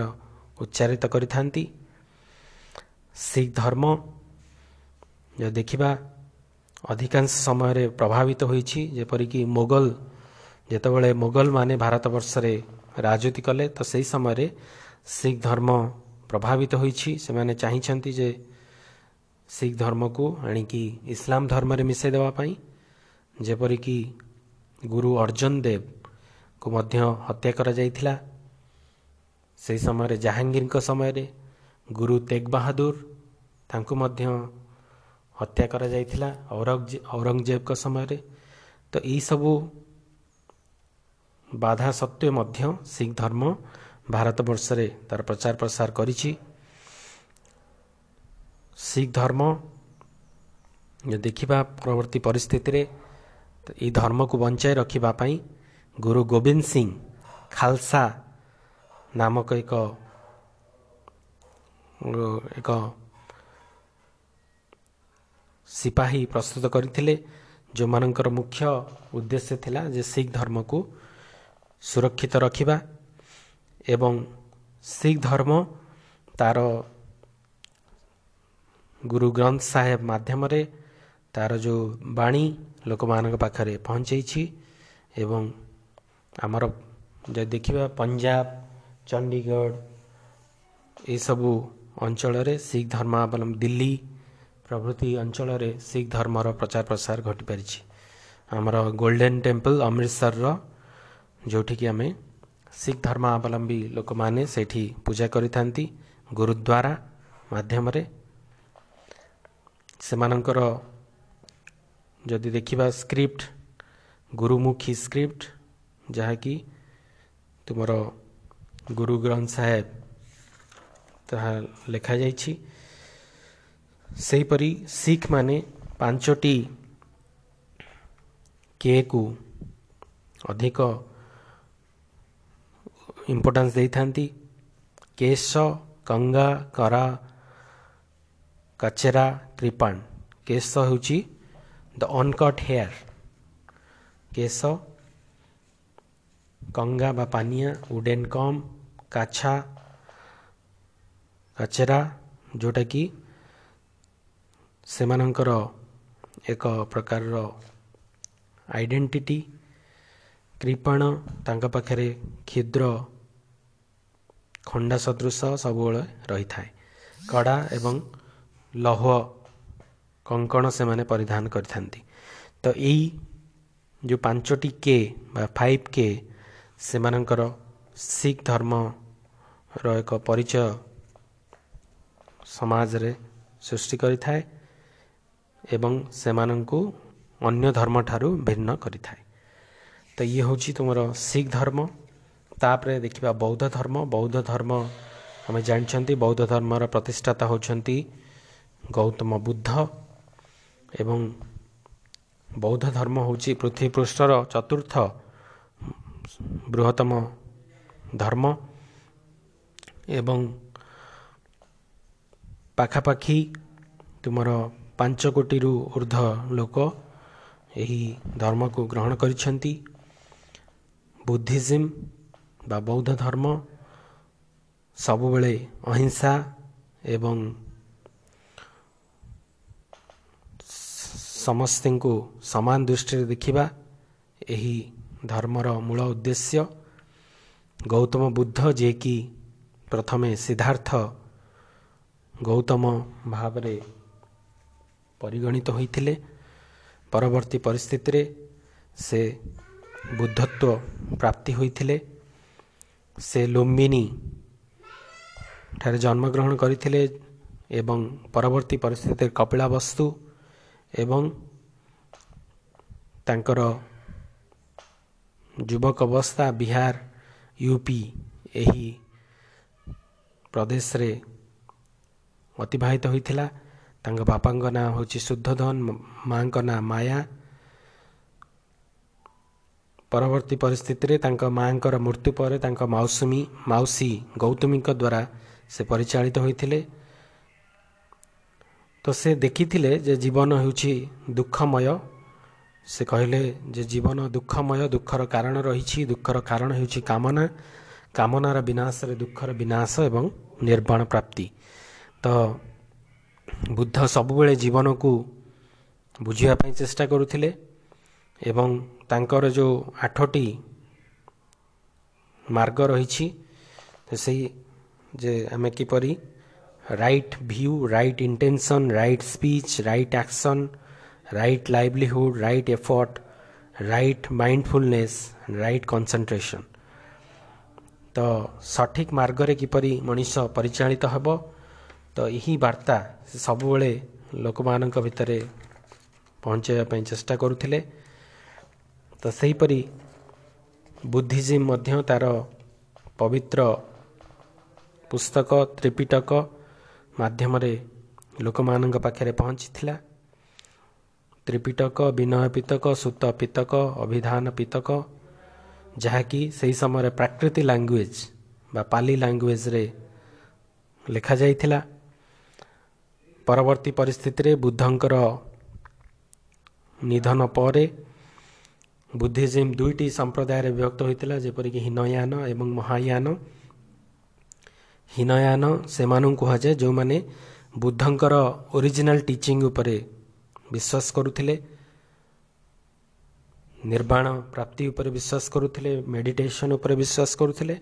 ଉଚ୍ଚାରିତ କରିଥାନ୍ତି। ଶିଖ ଧର୍ମ ଯଦି ଦେଖିବା ଅଧିକାଂଶ ସମୟରେ ପ୍ରଭାବିତ ହୋଇଛି ଯେପରିକି ମୋଗଲ ଯେତେବେଳେ ମୋଗଲମାନେ ଭାରତବର୍ଷରେ ରାଜୁତି କଲେ ତ ସେହି ସମୟରେ ଶିଖ ଧର୍ମ ପ୍ରଭାବିତ ହୋଇଛି। ସେମାନେ ଚାହିଁଛନ୍ତି ଯେ ଶିଖ ଧର୍ମକୁ ଆଣିକି ଇସଲାମ ଧର୍ମରେ ମିଶାଇ ଦେବା ପାଇଁ। ଯେପରିକି ଗୁରୁ ଅର୍ଜୁନ ଦେବକୁ ମଧ୍ୟ ହତ୍ୟା କରାଯାଇଥିଲା। ସେହି ସମୟରେ ଜାହାଙ୍ଗୀରଙ୍କ ସମୟରେ ଗୁରୁ ତେଗ ବାହାଦୁର ତାଙ୍କୁ ମଧ୍ୟ ହତ୍ୟା କରାଯାଇଥିଲା ଔରଙ୍ଗଜେବଙ୍କ ସମୟରେ। ତ ଏହିସବୁ ବାଧା ସତ୍ତ୍ୱେ ମଧ୍ୟ ଶିଖ ଧର୍ମ ଭାରତବର୍ଷରେ ତାର ପ୍ରଚାର ପ୍ରସାର କରିଛି। ଶିଖ ଧର୍ମ ଦେଖିବା ପରବର୍ତ୍ତୀ ପରିସ୍ଥିତିରେ ଏହି ଧର୍ମକୁ ବଞ୍ଚାଇ ରଖିବା ପାଇଁ ଗୁରୁ ଗୋବିନ୍ଦ ସିଂ ଖାଲସା ନାମକ ଏକ ଏକ ସିପାହୀ ପ୍ରସ୍ତୁତ କରିଥିଲେ ଯେଉଁମାନଙ୍କର ମୁଖ୍ୟ ଉଦ୍ଦେଶ୍ୟ ଥିଲା ଯେ ଶିଖ ଧର୍ମକୁ ସୁରକ୍ଷିତ ରଖିବା ଏବଂ ଶିଖ ଧର୍ମ ତାର ଗୁରୁ ଗ୍ରନ୍ଥ ସାହେବ ମାଧ୍ୟମରେ ତାର ଯେଉଁ ବାଣୀ ଲୋକମାନଙ୍କ ପାଖରେ ପହଞ୍ଚେଇଛି ଏବଂ ଆମର ଯଦି ଦେଖିବା ପଞ୍ଜାବ ଚଣ୍ଡିଗଡ଼ ଏସବୁ ଅଞ୍ଚଳରେ ଶିଖ ଧର୍ମାବଲମ୍ବୀ ଦିଲ୍ଲୀ ପ୍ରଭୃତି ଅଞ୍ଚଳରେ ଶିଖ ଧର୍ମର ପ୍ରଚାର ପ୍ରସାର ଘଟିପାରିଛି ଆମର ଗୋଲ୍ଡେନ୍ ଟେମ୍ପଲ୍ ଅମୃତସରର ଯେଉଁଠିକି ଆମେ ଶିଖ ଧର୍ମାବଲମ୍ବୀ ଲୋକମାନେ ସେଇଠି ପୂଜା କରିଥାନ୍ତି ଗୁରୁଦ୍ୱାର ମାଧ୍ୟମରେ ସେମାନଙ୍କର ଯଦି ଦେଖିବା ସ୍କ୍ରିପ୍ଟ ଗୁରୁମୁଖୀ ସ୍କ୍ରିପ୍ଟ ଯାହାକି ତୁମର ଗୁରୁ ଗ୍ରନ୍ଥ ସାହେବ ତାହା ଲେଖାଯାଇଛି ସେହିପରି ଶିଖ ମାନେ ପାଞ୍ଚଟି କେକୁ ଅଧିକ ଇମ୍ପୋର୍ଟାନ୍ସ ଦେଇଥାନ୍ତି କେଶ କଙ୍ଗା କରା କଚେରା କ୍ରିପାଣ କେଶ ହେଉଛି ଦ ଅନକଟ୍ ହେୟାର କେଶ କଙ୍ଗା ବା ପାନିଆ ଉଡେନ୍ କମ୍ କାଛା କାଚେରା ଯେଉଁଟାକି ସେମାନଙ୍କର ଏକ ପ୍ରକାରର ଆଇଡେଣ୍ଟିଟି କୃପଣ ତାଙ୍କ ପାଖରେ କ୍ଷୁଦ୍ର ଖଣ୍ଡା ସଦୃଶ ସବୁବେଳେ ରହିଥାଏ କଡ଼ା ଏବଂ ଲୌହ କଙ୍କଣ ସେମାନେ ପରିଧାନ କରିଥାନ୍ତି ତ ଏଇ ଯେଉଁ ପାଞ୍ଚଟି କେ ବା ଫାଇଭ୍ କେ ସେମାନଙ୍କର ଶିଖ ଧର୍ମର ଏକ ପରିଚୟ ସମାଜରେ ସୃଷ୍ଟି କରିଥାଏ ଏବଂ ସେମାନଙ୍କୁ ଅନ୍ୟ ଧର୍ମଠାରୁ ଭିନ୍ନ କରିଥାଏ। ତ ଇଏ ହେଉଛି ତୁମର ଶିଖ ଧର୍ମ। ତାପରେ ଦେଖିବା ବୌଦ୍ଧ ଧର୍ମ। ବୌଦ୍ଧ ଧର୍ମ ଆମେ ଜାଣିଛନ୍ତି ବୌଦ୍ଧ ଧର୍ମର ପ୍ରତିଷ୍ଠାତା ହେଉଛନ୍ତି ଗୌତମ ବୁଦ୍ଧ ଏବଂ ବୌଦ୍ଧ ଧର୍ମ ହେଉଛି ପୃଥିବୀ ପୃଷ୍ଠର ଚତୁର୍ଥ ବୃହତ୍ତମ ଧର୍ମ ଏବଂ ପାଖାପାଖି ତୁମର ପାଞ୍ଚ କୋଟିରୁ ଉର୍ଦ୍ଧ୍ୱ ଲୋକ ଏହି ଧର୍ମକୁ ଗ୍ରହଣ କରିଛନ୍ତି। ବୁଦ୍ଧିଜିମ୍ ବା ବୌଦ୍ଧ ଧର୍ମ ସବୁବେଳେ ଅହିଂସା ଏବଂ ସମସ୍ତଙ୍କୁ ସମାନ ଦୃଷ୍ଟିରେ ଦେଖିବା ଏହି ଧର୍ମର ମୂଳ ଉଦ୍ଦେଶ୍ୟ ଗୌତମ ବୁଦ୍ଧ ଯିଏକି ପ୍ରଥମେ ସିଦ୍ଧାର୍ଥ ଗୌତମ ଭାବରେ ପରିଗଣିତ ହୋଇଥିଲେ ପରବର୍ତ୍ତୀ ପରିସ୍ଥିତିରେ ସେ ବୁଦ୍ଧତ୍ୱ ପ୍ରାପ୍ତି ହୋଇଥିଲେ। ସେ ଲୁମ୍ବିନୀ ଠାରେ ଜନ୍ମଗ୍ରହଣ କରିଥିଲେ ଏବଂ ପରବର୍ତ୍ତୀ ପରିସ୍ଥିତିରେ କପିଳାବସ୍ତୁ ଏବଂ ତାଙ୍କର ଯୁବକ ଅବସ୍ଥା ବିହାର ୟୁପି ଏହି ପ୍ରଦେଶରେ ଅତିବାହିତ ହୋଇଥିଲା ତାଙ୍କ ବାପାଙ୍କ ନାଁ ହେଉଛି ଶୁଦ୍ଧଧନ ମାଙ୍କ ନାଁ ମାୟା ପରବର୍ତ୍ତୀ ପରିସ୍ଥିତିରେ ତାଙ୍କ ମାଙ୍କର ମୃତ୍ୟୁ ପରେ ତାଙ୍କ ମାଉସୀ ମାଉସୀ ଗୌତମୀଙ୍କ ଦ୍ୱାରା ସେ ପରିଚାଳିତ ହୋଇଥିଲେ। ତ ସେ ଦେଖିଥିଲେ ଯେ ଜୀବନ ହେଉଛି ଦୁଃଖମୟ। ସେ କହିଲେ ଯେ ଜୀବନ ଦୁଃଖମୟ ଦୁଃଖର କାରଣ ରହିଛି ଦୁଃଖର କାରଣ ହେଉଛି କାମନା। କାମନାର ବିନାଶରେ ଦୁଃଖର ବିନାଶ ଏବଂ ନିର୍ବାଣ ପ୍ରାପ୍ତି। ତ ବୁଦ୍ଧ ସବୁବେଳେ ଜୀବନକୁ ବୁଝିବା ପାଇଁ ଚେଷ୍ଟା କରୁଥିଲେ ଏବଂ ତାଙ୍କର ଯେଉଁ ଆଠଟି ମାର୍ଗ ରହିଛି ସେଇ ଯେ ଆମେ କିପରି right view right intention right speech right action right livelihood right effort right mindfulness right concentration ତ ସଠିକ ମାର୍ଗରେ କିପରି ମଣିଷ ପରିଚାଳିତ ହେବ ତ ଏହି ବାର୍ତ୍ତା ସେ ସବୁବେଳେ ଲୋକମାନଙ୍କ ଭିତରେ ପହଞ୍ଚାଇବା ପାଇଁ ଚେଷ୍ଟା କରୁଥିଲେ। ତ ସେହିପରି ବୁଦ୍ଧିଜିମ୍ ମଧ୍ୟ ତା'ର ପବିତ୍ର ପୁସ୍ତକ ତ୍ରିପିଟକ ମାଧ୍ୟମରେ ଲୋକମାନଙ୍କ ପାଖରେ ପହଞ୍ଚିଥିଲା। ତ୍ରିପିଟକ ବିନୟ ପିତକ ସୁତ ପିତକ ଅଭିଧାନ ପିତକ ଯାହାକି ସେହି ସମୟରେ ପ୍ରାକୃତି ଲାଙ୍ଗୁଏଜ୍ ବା ପାଲି ଲାଙ୍ଗୁଏଜ୍ରେ ଲେଖାଯାଇଥିଲା। ପରବର୍ତ୍ତୀ ପରିସ୍ଥିତିରେ ବୁଦ୍ଧଙ୍କର ନିଧନ ପରେ ବୁଦ୍ଧିଜିମ୍ ଦୁଇଟି ସମ୍ପ୍ରଦାୟରେ ବିଭକ୍ତ ହୋଇଥିଲା ଯେପରିକି ହୀନୟାନ ଏବଂ ମହାୟାନ। ହୀନୟାନ ସେମାନଙ୍କୁ କୁହାଯାଏ ଯେଉଁମାନେ ବୁଦ୍ଧଙ୍କର ଓରିଜିନାଲ ଟିଚିଂ ଉପରେ ବିଶ୍ୱାସ କରୁଥିଲେ। ନିର୍ବାଣ ପ୍ରାପ୍ତି ଉପରେ ବିଶ୍ୱାସ କରୁଥିଲେ ମେଡିଟେସନ୍ ଉପରେ ବିଶ୍ୱାସ କରୁଥିଲେ।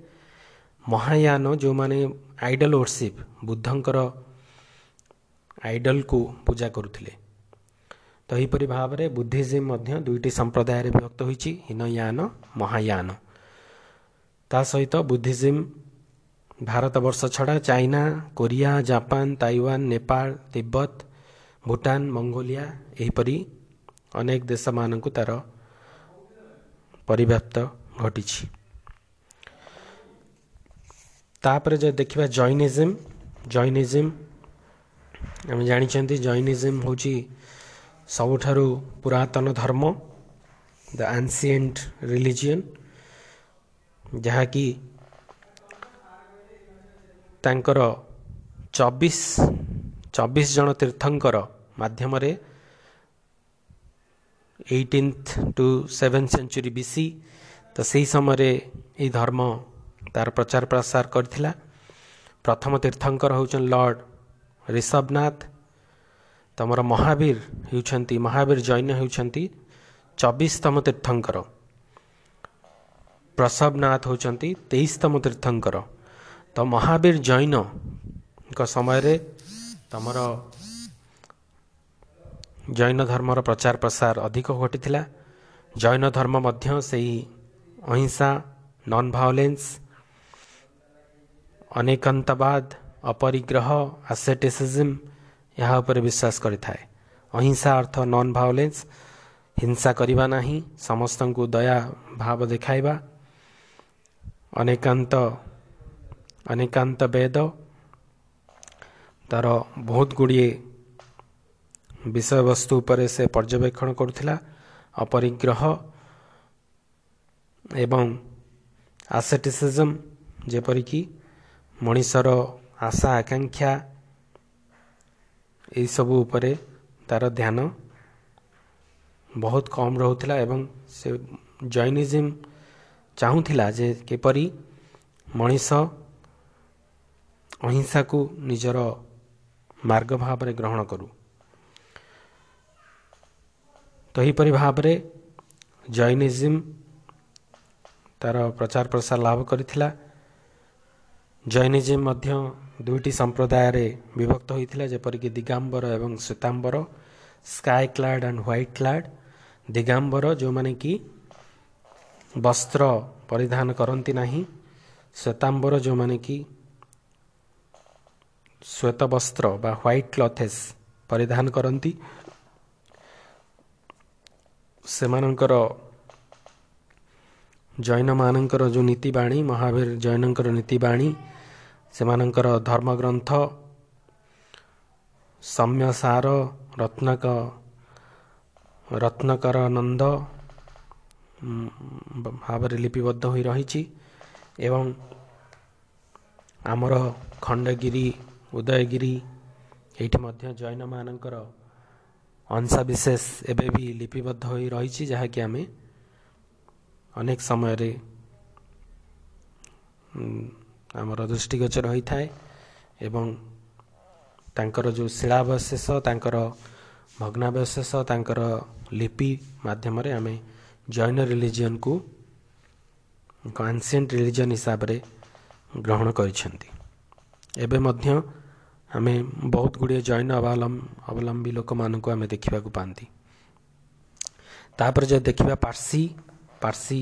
ମହାୟାନ ଯେଉଁମାନେ ଆଇଡଲ ଓର୍ସିପ୍ ବୁଦ୍ଧଙ୍କର ଆଇଡଲକୁ ପୂଜା କରୁଥିଲେ। ତ ଏହିପରି ଭାବରେ ବୁଦ୍ଧିଜିମ୍ ମଧ୍ୟ ଦୁଇଟି ସମ୍ପ୍ରଦାୟରେ ବିଭକ୍ତ ହୋଇଛି ହୀନୟାନ ମହାୟାନ। ତା ସହିତ ବୁଦ୍ଧିଜିମ୍ ଭାରତ ବର୍ଷ ଛଡ଼ା China Korea Japan Taiwan Nepal Tibet Bhutan Mongolia ଏହିପରି ଅନେକ ଦେଶମାନଙ୍କୁ ତା'ର ପରିବ୍ୟାପ୍ତ ଘଟିଛି। ତାପରେ ଯଦି ଦେଖିବା ଜୈନିଜିମ୍ ଜୈନିଜିମ୍ ଆମେ ଜାଣିଛନ୍ତି ଜୈନିଜିମ୍ ହେଉଛି ସବୁଠାରୁ ପୁରାତନ ଧର୍ମ ଦ ଆନ୍ସିଏଣ୍ଟ ରିଲିଜିଅନ୍ ଯାହାକି ତାଙ୍କର ଚବିଶ ଚବିଶ ଜଣ ତୀର୍ଥଙ୍କର ମାଧ୍ୟମରେ eighteenth to seven century BC ତ ସେହି ସମୟରେ ଏହି ଧର୍ମ ତାର ପ୍ରଚାର ପ୍ରସାର କରିଥିଲା। ପ୍ରଥମ ତୀର୍ଥଙ୍କର ହେଉଛନ୍ତି ଲର୍ଡ଼ ରିଷଭନାଥ ତମର ମହାବୀର ହେଉଛନ୍ତି ମହାବୀର ଜୈନ ହେଉଛନ୍ତି ଚବିଶତମ ତୀର୍ଥଙ୍କର। ପ୍ରସବନାଥ ହେଉଛନ୍ତି ତେଇଶତମ ତୀର୍ଥଙ୍କର। ତ ମହାବୀର ଜୈନଙ୍କ ସମୟରେ ତମର ଜୈନ ଧର୍ମର ପ୍ରଚାର ପ୍ରସାର ଅଧିକ ଘଟିଥିଲା। ଜୈନ ଧର୍ମ ମଧ୍ୟ ସେହି ଅହିଂସା ନନ୍ ଭାଓଲେନ୍ସ ଅନେକାନ୍ତବାଦ ଅପରିଗ୍ରହ ଆସେଟିସିଜିମ୍ ଏହା ଉପରେ ବିଶ୍ୱାସ କରିଥାଏ। ଅହିଂସା ଅର୍ଥ ନନ୍ ଭାଓଲେନ୍ସ ହିଂସା କରିବା ନାହିଁ ସମସ୍ତଙ୍କୁ ଦୟା ଭାବ ଦେଖାଇବା ଅନେକାନ୍ତ ଅନେକାନ୍ତ ବେଦ ତାର ବହୁତ ଗୁଡ଼ିଏ ବିଷୟବସ୍ତୁ ଉପରେ ସେ ପର୍ଯ୍ୟବେକ୍ଷଣ କରୁଥିଲା। ଅପରିଗ୍ରହ ଏବଂ ଆସେଟିସିଜମ୍ ଯେପରିକି ମଣିଷର ଆଶା ଆକାଂକ୍ଷା ଏହିସବୁ ଉପରେ ତାର ଧ୍ୟାନ ବହୁତ କମ୍ ରହୁଥିଲା ଏବଂ ସେ ଜୈନିଜିମ୍ ଚାହୁଁଥିଲା ଯେ କିପରି ମଣିଷ ଅହିଂସାକୁ ନିଜର ମାର୍ଗ ଭାବରେ ଗ୍ରହଣ କରୁ। ତ ଏହିପରି ଭାବରେ ଜୈନିଜିମ୍ ତାର ପ୍ରଚାର ପ୍ରସାର ଲାଭ କରିଥିଲା। ଜୈନିଜିମ୍ ମଧ୍ୟ ଦୁଇଟି ସମ୍ପ୍ରଦାୟରେ ବିଭକ୍ତ ହୋଇଥିଲା ଯେପରିକି ଦିଗାମ୍ବର ଏବଂ Shvetambara sky clad and white clad. Digambara ଯେଉଁମାନେ କି ବସ୍ତ୍ର ପରିଧାନ କରନ୍ତି ନାହିଁ ଶ୍ଵେତାମ୍ବର ଯେଉଁମାନେ କି ଶ୍ଵେତ ବସ୍ତ୍ର ବା ହ୍ୱାଇଟ୍ କ୍ଲଥେସ୍ ପରିଧାନ କରନ୍ତି। ସେମାନଙ୍କର ଜୈନମାନଙ୍କର ଯେଉଁ ନୀତିବାଣୀ ମହାବୀର ଜୈନଙ୍କର ନୀତିବାଣୀ ସେମାନଙ୍କର ଧର୍ମଗ୍ରନ୍ଥ ସମ୍ୟସାର ରତ୍ନକ ରତ୍ନକର ନନ୍ଦ ଭାବରେ ଲିପିବଦ୍ଧ ହୋଇ ରହିଛି ଏବଂ ଆମର ଖଣ୍ଡଗିରି ଉଦୟଗିରି ଏଇଠି ମଧ୍ୟ ଜୈନମାନଙ୍କର ଅଂଶାବିଶେଷ ଏବେ ବି ଲିପିବଦ୍ଧ ହୋଇ ରହିଛି ଯାହାକି ଆମେ ଅନେକ ସମୟରେ ଆମର ଦୃଷ୍ଟିଗୋଚର ହୋଇଥାଏ ଏବଂ ତାଙ୍କର ଯେଉଁ ଶିଳାବଶେଷ ତାଙ୍କର ଭଗ୍ନାବଶେଷ ତାଙ୍କର ଲିପି ମାଧ୍ୟମରେ ଆମେ ଜୈନ ରିଲିଜିଅନକୁ ଏକ ଆନ୍ସିଏଣ୍ଟ ରିଲିଜିଅନ୍ ହିସାବରେ ଗ୍ରହଣ କରିଛନ୍ତି। ଏବେ ମଧ୍ୟ ଆମେ ବହୁତ ଗୁଡ଼ିଏ ଜୈନ ଅବଲମ୍ବୀ ଲୋକମାନଙ୍କୁ ଆମେ ଦେଖିବାକୁ ପାଆନ୍ତି ତାପରେ ଯଦି ଦେଖିବା ପାର୍ସି ପାର୍ସି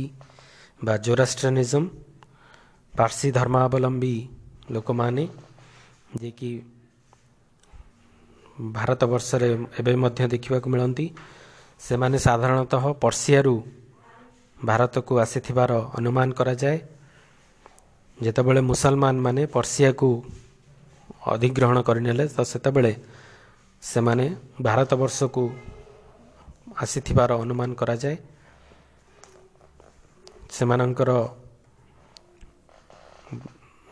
ବା ଜୋରାଷ୍ଟ୍ରାନିଜମ ପାର୍ସି ଧର୍ମାବଲମ୍ବୀ ଲୋକମାନେ ଯିଏକି ଭାରତବର୍ଷରେ ଏବେ ମଧ୍ୟ ଦେଖିବାକୁ ମିଳନ୍ତି ସେମାନେ ସାଧାରଣତଃ ପର୍ସିଆରୁ ଭାରତକୁ ଆସିଥିବାର ଅନୁମାନ କରାଯାଏ ଯେତେବେଳେ ମୁସଲମାନ ମାନେ ପର୍ସିଆକୁ ଅଧିଗ୍ରହଣ କରିନେଲେ ତ ସେତେବେଳେ ସେମାନେ ଭାରତବର୍ଷକୁ ଆସିଥିବାର ଅନୁମାନ କରାଯାଏ। ସେମାନଙ୍କର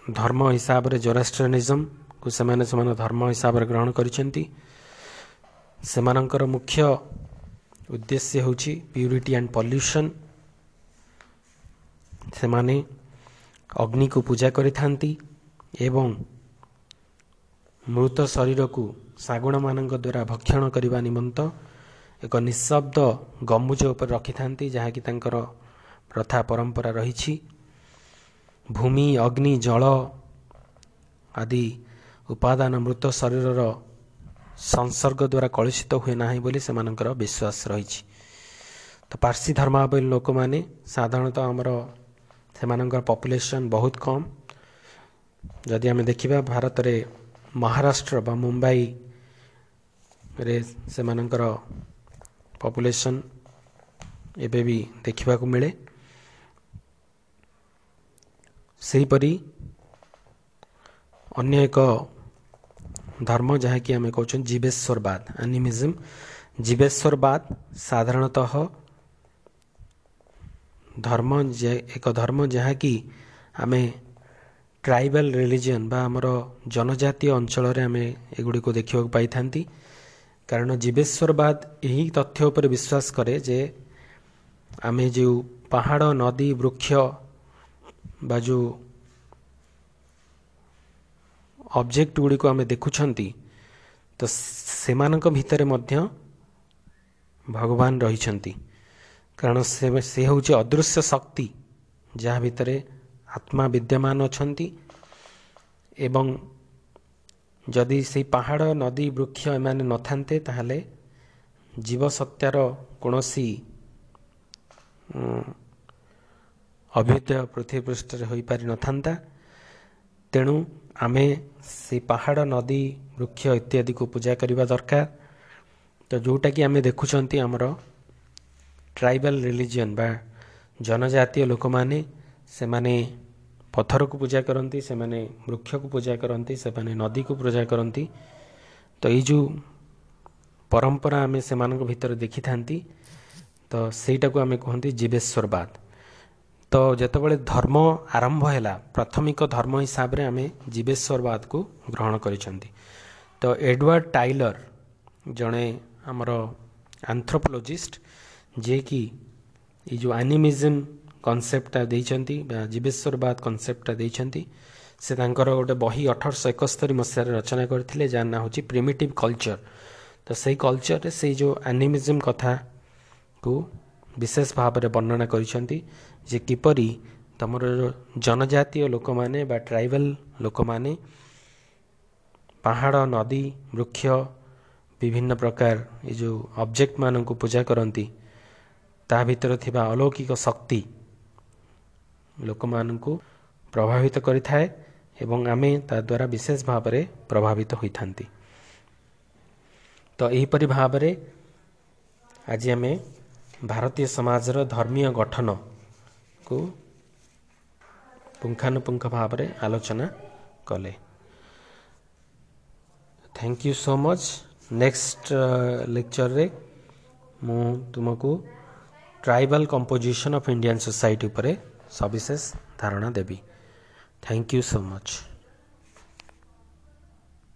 ଧର୍ମ ହିସାବରେ ଜୋରାଷ୍ଟ୍ରନିଜମକୁ ସେମାନେ ସେମାନେ ଧର୍ମ ହିସାବରେ ଗ୍ରହଣ କରିଛନ୍ତି। ସେମାନଙ୍କର ମୁଖ୍ୟ ଉଦ୍ଦେଶ୍ୟ ହେଉଛି ପ୍ୟୁରିଟି ଆଣ୍ଡ ପଲ୍ୟୁସନ୍ ସେମାନେ ଅଗ୍ନିକୁ ପୂଜା କରିଥାନ୍ତି ଏବଂ ମୃତ ଶରୀରକୁ ଶାଗୁଣମାନଙ୍କ ଦ୍ୱାରା ଭକ୍ଷଣ କରିବା ନିମନ୍ତ ଏକ ନିଃଶବ୍ଦ ଗମ୍ବୁଜ ଉପରେ ରଖିଥାନ୍ତି ଯାହାକି ତାଙ୍କର ପ୍ରଥା ପରମ୍ପରା ରହିଛି। ଭୂମି ଅଗ୍ନି ଜଳ ଆଦି ଉପାଦାନ ମୃତ ଶରୀରର ସଂସର୍ଗ ଦ୍ୱାରା କଳୁଷିତ ହୁଏ ନାହିଁ ବୋଲି ସେମାନଙ୍କର ବିଶ୍ୱାସ ରହିଛି। ତ ପାର୍ସି ଧର୍ମାବଳୀ ଲୋକମାନେ ସାଧାରଣତଃ ଆମର ସେମାନଙ୍କର ପପୁଲେସନ୍ ବହୁତ କମ୍। ଯଦି ଆମେ ଦେଖିବା ଭାରତରେ ମହାରାଷ୍ଟ୍ର ବା ମୁମ୍ବାଇରେ ସେମାନଙ୍କର ପପୁଲେସନ୍ ଏବେ ବି ଦେଖିବାକୁ ମିଳେ ସେହିପରି ଅନ୍ୟ ଏକ ଧର୍ମ ଯାହାକି ଆମେ କହୁଛନ୍ତି ଜୀବେଶ୍ୱରବାଦ ଆନିମିଜମ୍ ଜୀବେଶ୍ୱରବାଦ ସାଧାରଣତଃ ଧର୍ମ ଏକ ଧର୍ମ ଯାହାକି ଆମେ ଟ୍ରାଇବାଲ ରିଲିଜିଅନ୍ ବା ଆମର ଜନଜାତୀୟ ଅଞ୍ଚଳରେ ଆମେ ଏଗୁଡ଼ିକୁ ଦେଖିବାକୁ ପାଇଥାନ୍ତି। କାରଣ ଜୀବେଶ୍ୱରବାଦ ଏହି ତଥ୍ୟ ଉପରେ ବିଶ୍ୱାସ କରେ ଯେ ଆମେ ଯେଉଁ ପାହାଡ଼ ନଦୀ ବୃକ୍ଷ ବା ଯେଉଁ ଅବଜେକ୍ଟ ଗୁଡ଼ିକୁ ଆମେ ଦେଖୁଛନ୍ତି ତ ସେମାନଙ୍କ ଭିତରେ ମଧ୍ୟ ଭଗବାନ ରହିଛନ୍ତି। କାରଣ ସେ ସେ ହେଉଛି ଅଦୃଶ୍ୟ ଶକ୍ତି ଯାହା ଭିତରେ ଆତ୍ମା ବିଦ୍ୟମାନ ଅଛନ୍ତି ଏବଂ ଯଦି ସେଇ ପାହାଡ଼ ନଦୀ ବୃକ୍ଷ ଏମାନେ ନଥାନ୍ତେ ତାହେଲେ ଜୀବସତ୍ୟାର କୌଣସି ଅଭ୍ୟୁଦୟ ପୃଥିବୀ ପୃଷ୍ଠରେ ହୋଇପାରିନଥାନ୍ତା ତେଣୁ ଆମେ ସେ ପାହାଡ଼ ନଦୀ ବୃକ୍ଷ ଇତ୍ୟାଦିକୁ ପୂଜା କରିବା ଦରକାର। ତ ଯେଉଁଟାକି ଆମେ ଦେଖୁଛନ୍ତି ଆମର ଟ୍ରାଇବାଲ ରିଲିଜିଅନ୍ ବା ଜନଜାତୀୟ ଲୋକମାନେ ସେମାନେ ପଥରକୁ ପୂଜା କରନ୍ତି ସେମାନେ ବୃକ୍ଷକୁ ପୂଜା କରନ୍ତି ସେମାନେ ନଦୀକୁ ପୂଜା କରନ୍ତି। ତ ଏଇ ଯେଉଁ ପରମ୍ପରା ଆମେ ସେମାନଙ୍କ ଭିତରେ ଦେଖିଥାନ୍ତି ତ ସେଇଟାକୁ ଆମେ କୁହନ୍ତି ଜୀବେଶ୍ୱରବାଦ। ତ ଯେତେବେଳେ ଧର୍ମ ଆରମ୍ଭ ହେଲା ପ୍ରାଥମିକ ଧର୍ମ ହିସାବରେ ଆମେ ଜୀବେଶ୍ୱରବାଦକୁ ଗ୍ରହଣ କରିଛନ୍ତି। ତ ଏଡୱାର୍ଡ ଟାଇଲର ଜଣେ ଆମର ଆନ୍ଥ୍ରୋପୋଲୋଜିଷ୍ଟ ଯିଏକି ଏଇ ଯେଉଁ ଆନିମିଜମ୍ କନସେପ୍ଟଟା ଦେଇଛନ୍ତି ବା ଜୀବେଶ୍ୱରବାଦ କନସେପ୍ଟଟା ଦେଇଛନ୍ତି। ସେ ତାଙ୍କର ଗୋଟେ ବହି ଅଠରଶହ ଏକସ୍ତରୀ ମସିହାରେ ରଚନା କରିଥିଲେ ଯାହା ନାଁ ହେଉଛି ପ୍ରିମିଟିଭ୍ କଲଚର ତ ସେଇ କଲଚରରେ ସେଇ ଯେଉଁ ଆନିମିଜମ୍ କଥାକୁ ବିଶେଷ ଭାବରେ ବର୍ଣ୍ଣନା କରିଛନ୍ତି ଯେ କିପରି ତୁମର ଜନଜାତୀୟ ଲୋକମାନେ ବା ଟ୍ରାଇବାଲ ଲୋକମାନେ ପାହାଡ଼ ନଦୀ ବୃକ୍ଷ ବିଭିନ୍ନ ପ୍ରକାର ଏ ଯେଉଁ ଅବଜେକ୍ଟମାନଙ୍କୁ ପୂଜା କରନ୍ତି ତା ଭିତରେ ଥିବା ଅଲୌକିକ ଶକ୍ତି ଲୋକମାନଙ୍କୁ ପ୍ରଭାବିତ କରିଥାଏ ଏବଂ ଆମେ ତା ଦ୍ୱାରା ବିଶେଷ ଭାବରେ ପ୍ରଭାବିତ ହୋଇଥାନ୍ତି। ତ ଏହିପରି ଭାବରେ ଆଜି ଆମେ ଭାରତୀୟ ସମାଜର ଧର୍ମୀୟ ଗଠନକୁ ପୁଙ୍ଖାନୁପୁଙ୍ଖ ଭାବରେ ଆଲୋଚନା କଲେ। Thank you so much next ଲେକ୍ଚରରେ ମୁଁ ତୁମକୁ tribal composition of Indian society ଉପରେ ସବିଶେଷ ଧାରଣା ଦେବି ଥ୍ୟାଙ୍କ ୟୁ ସୋ ମଚ୍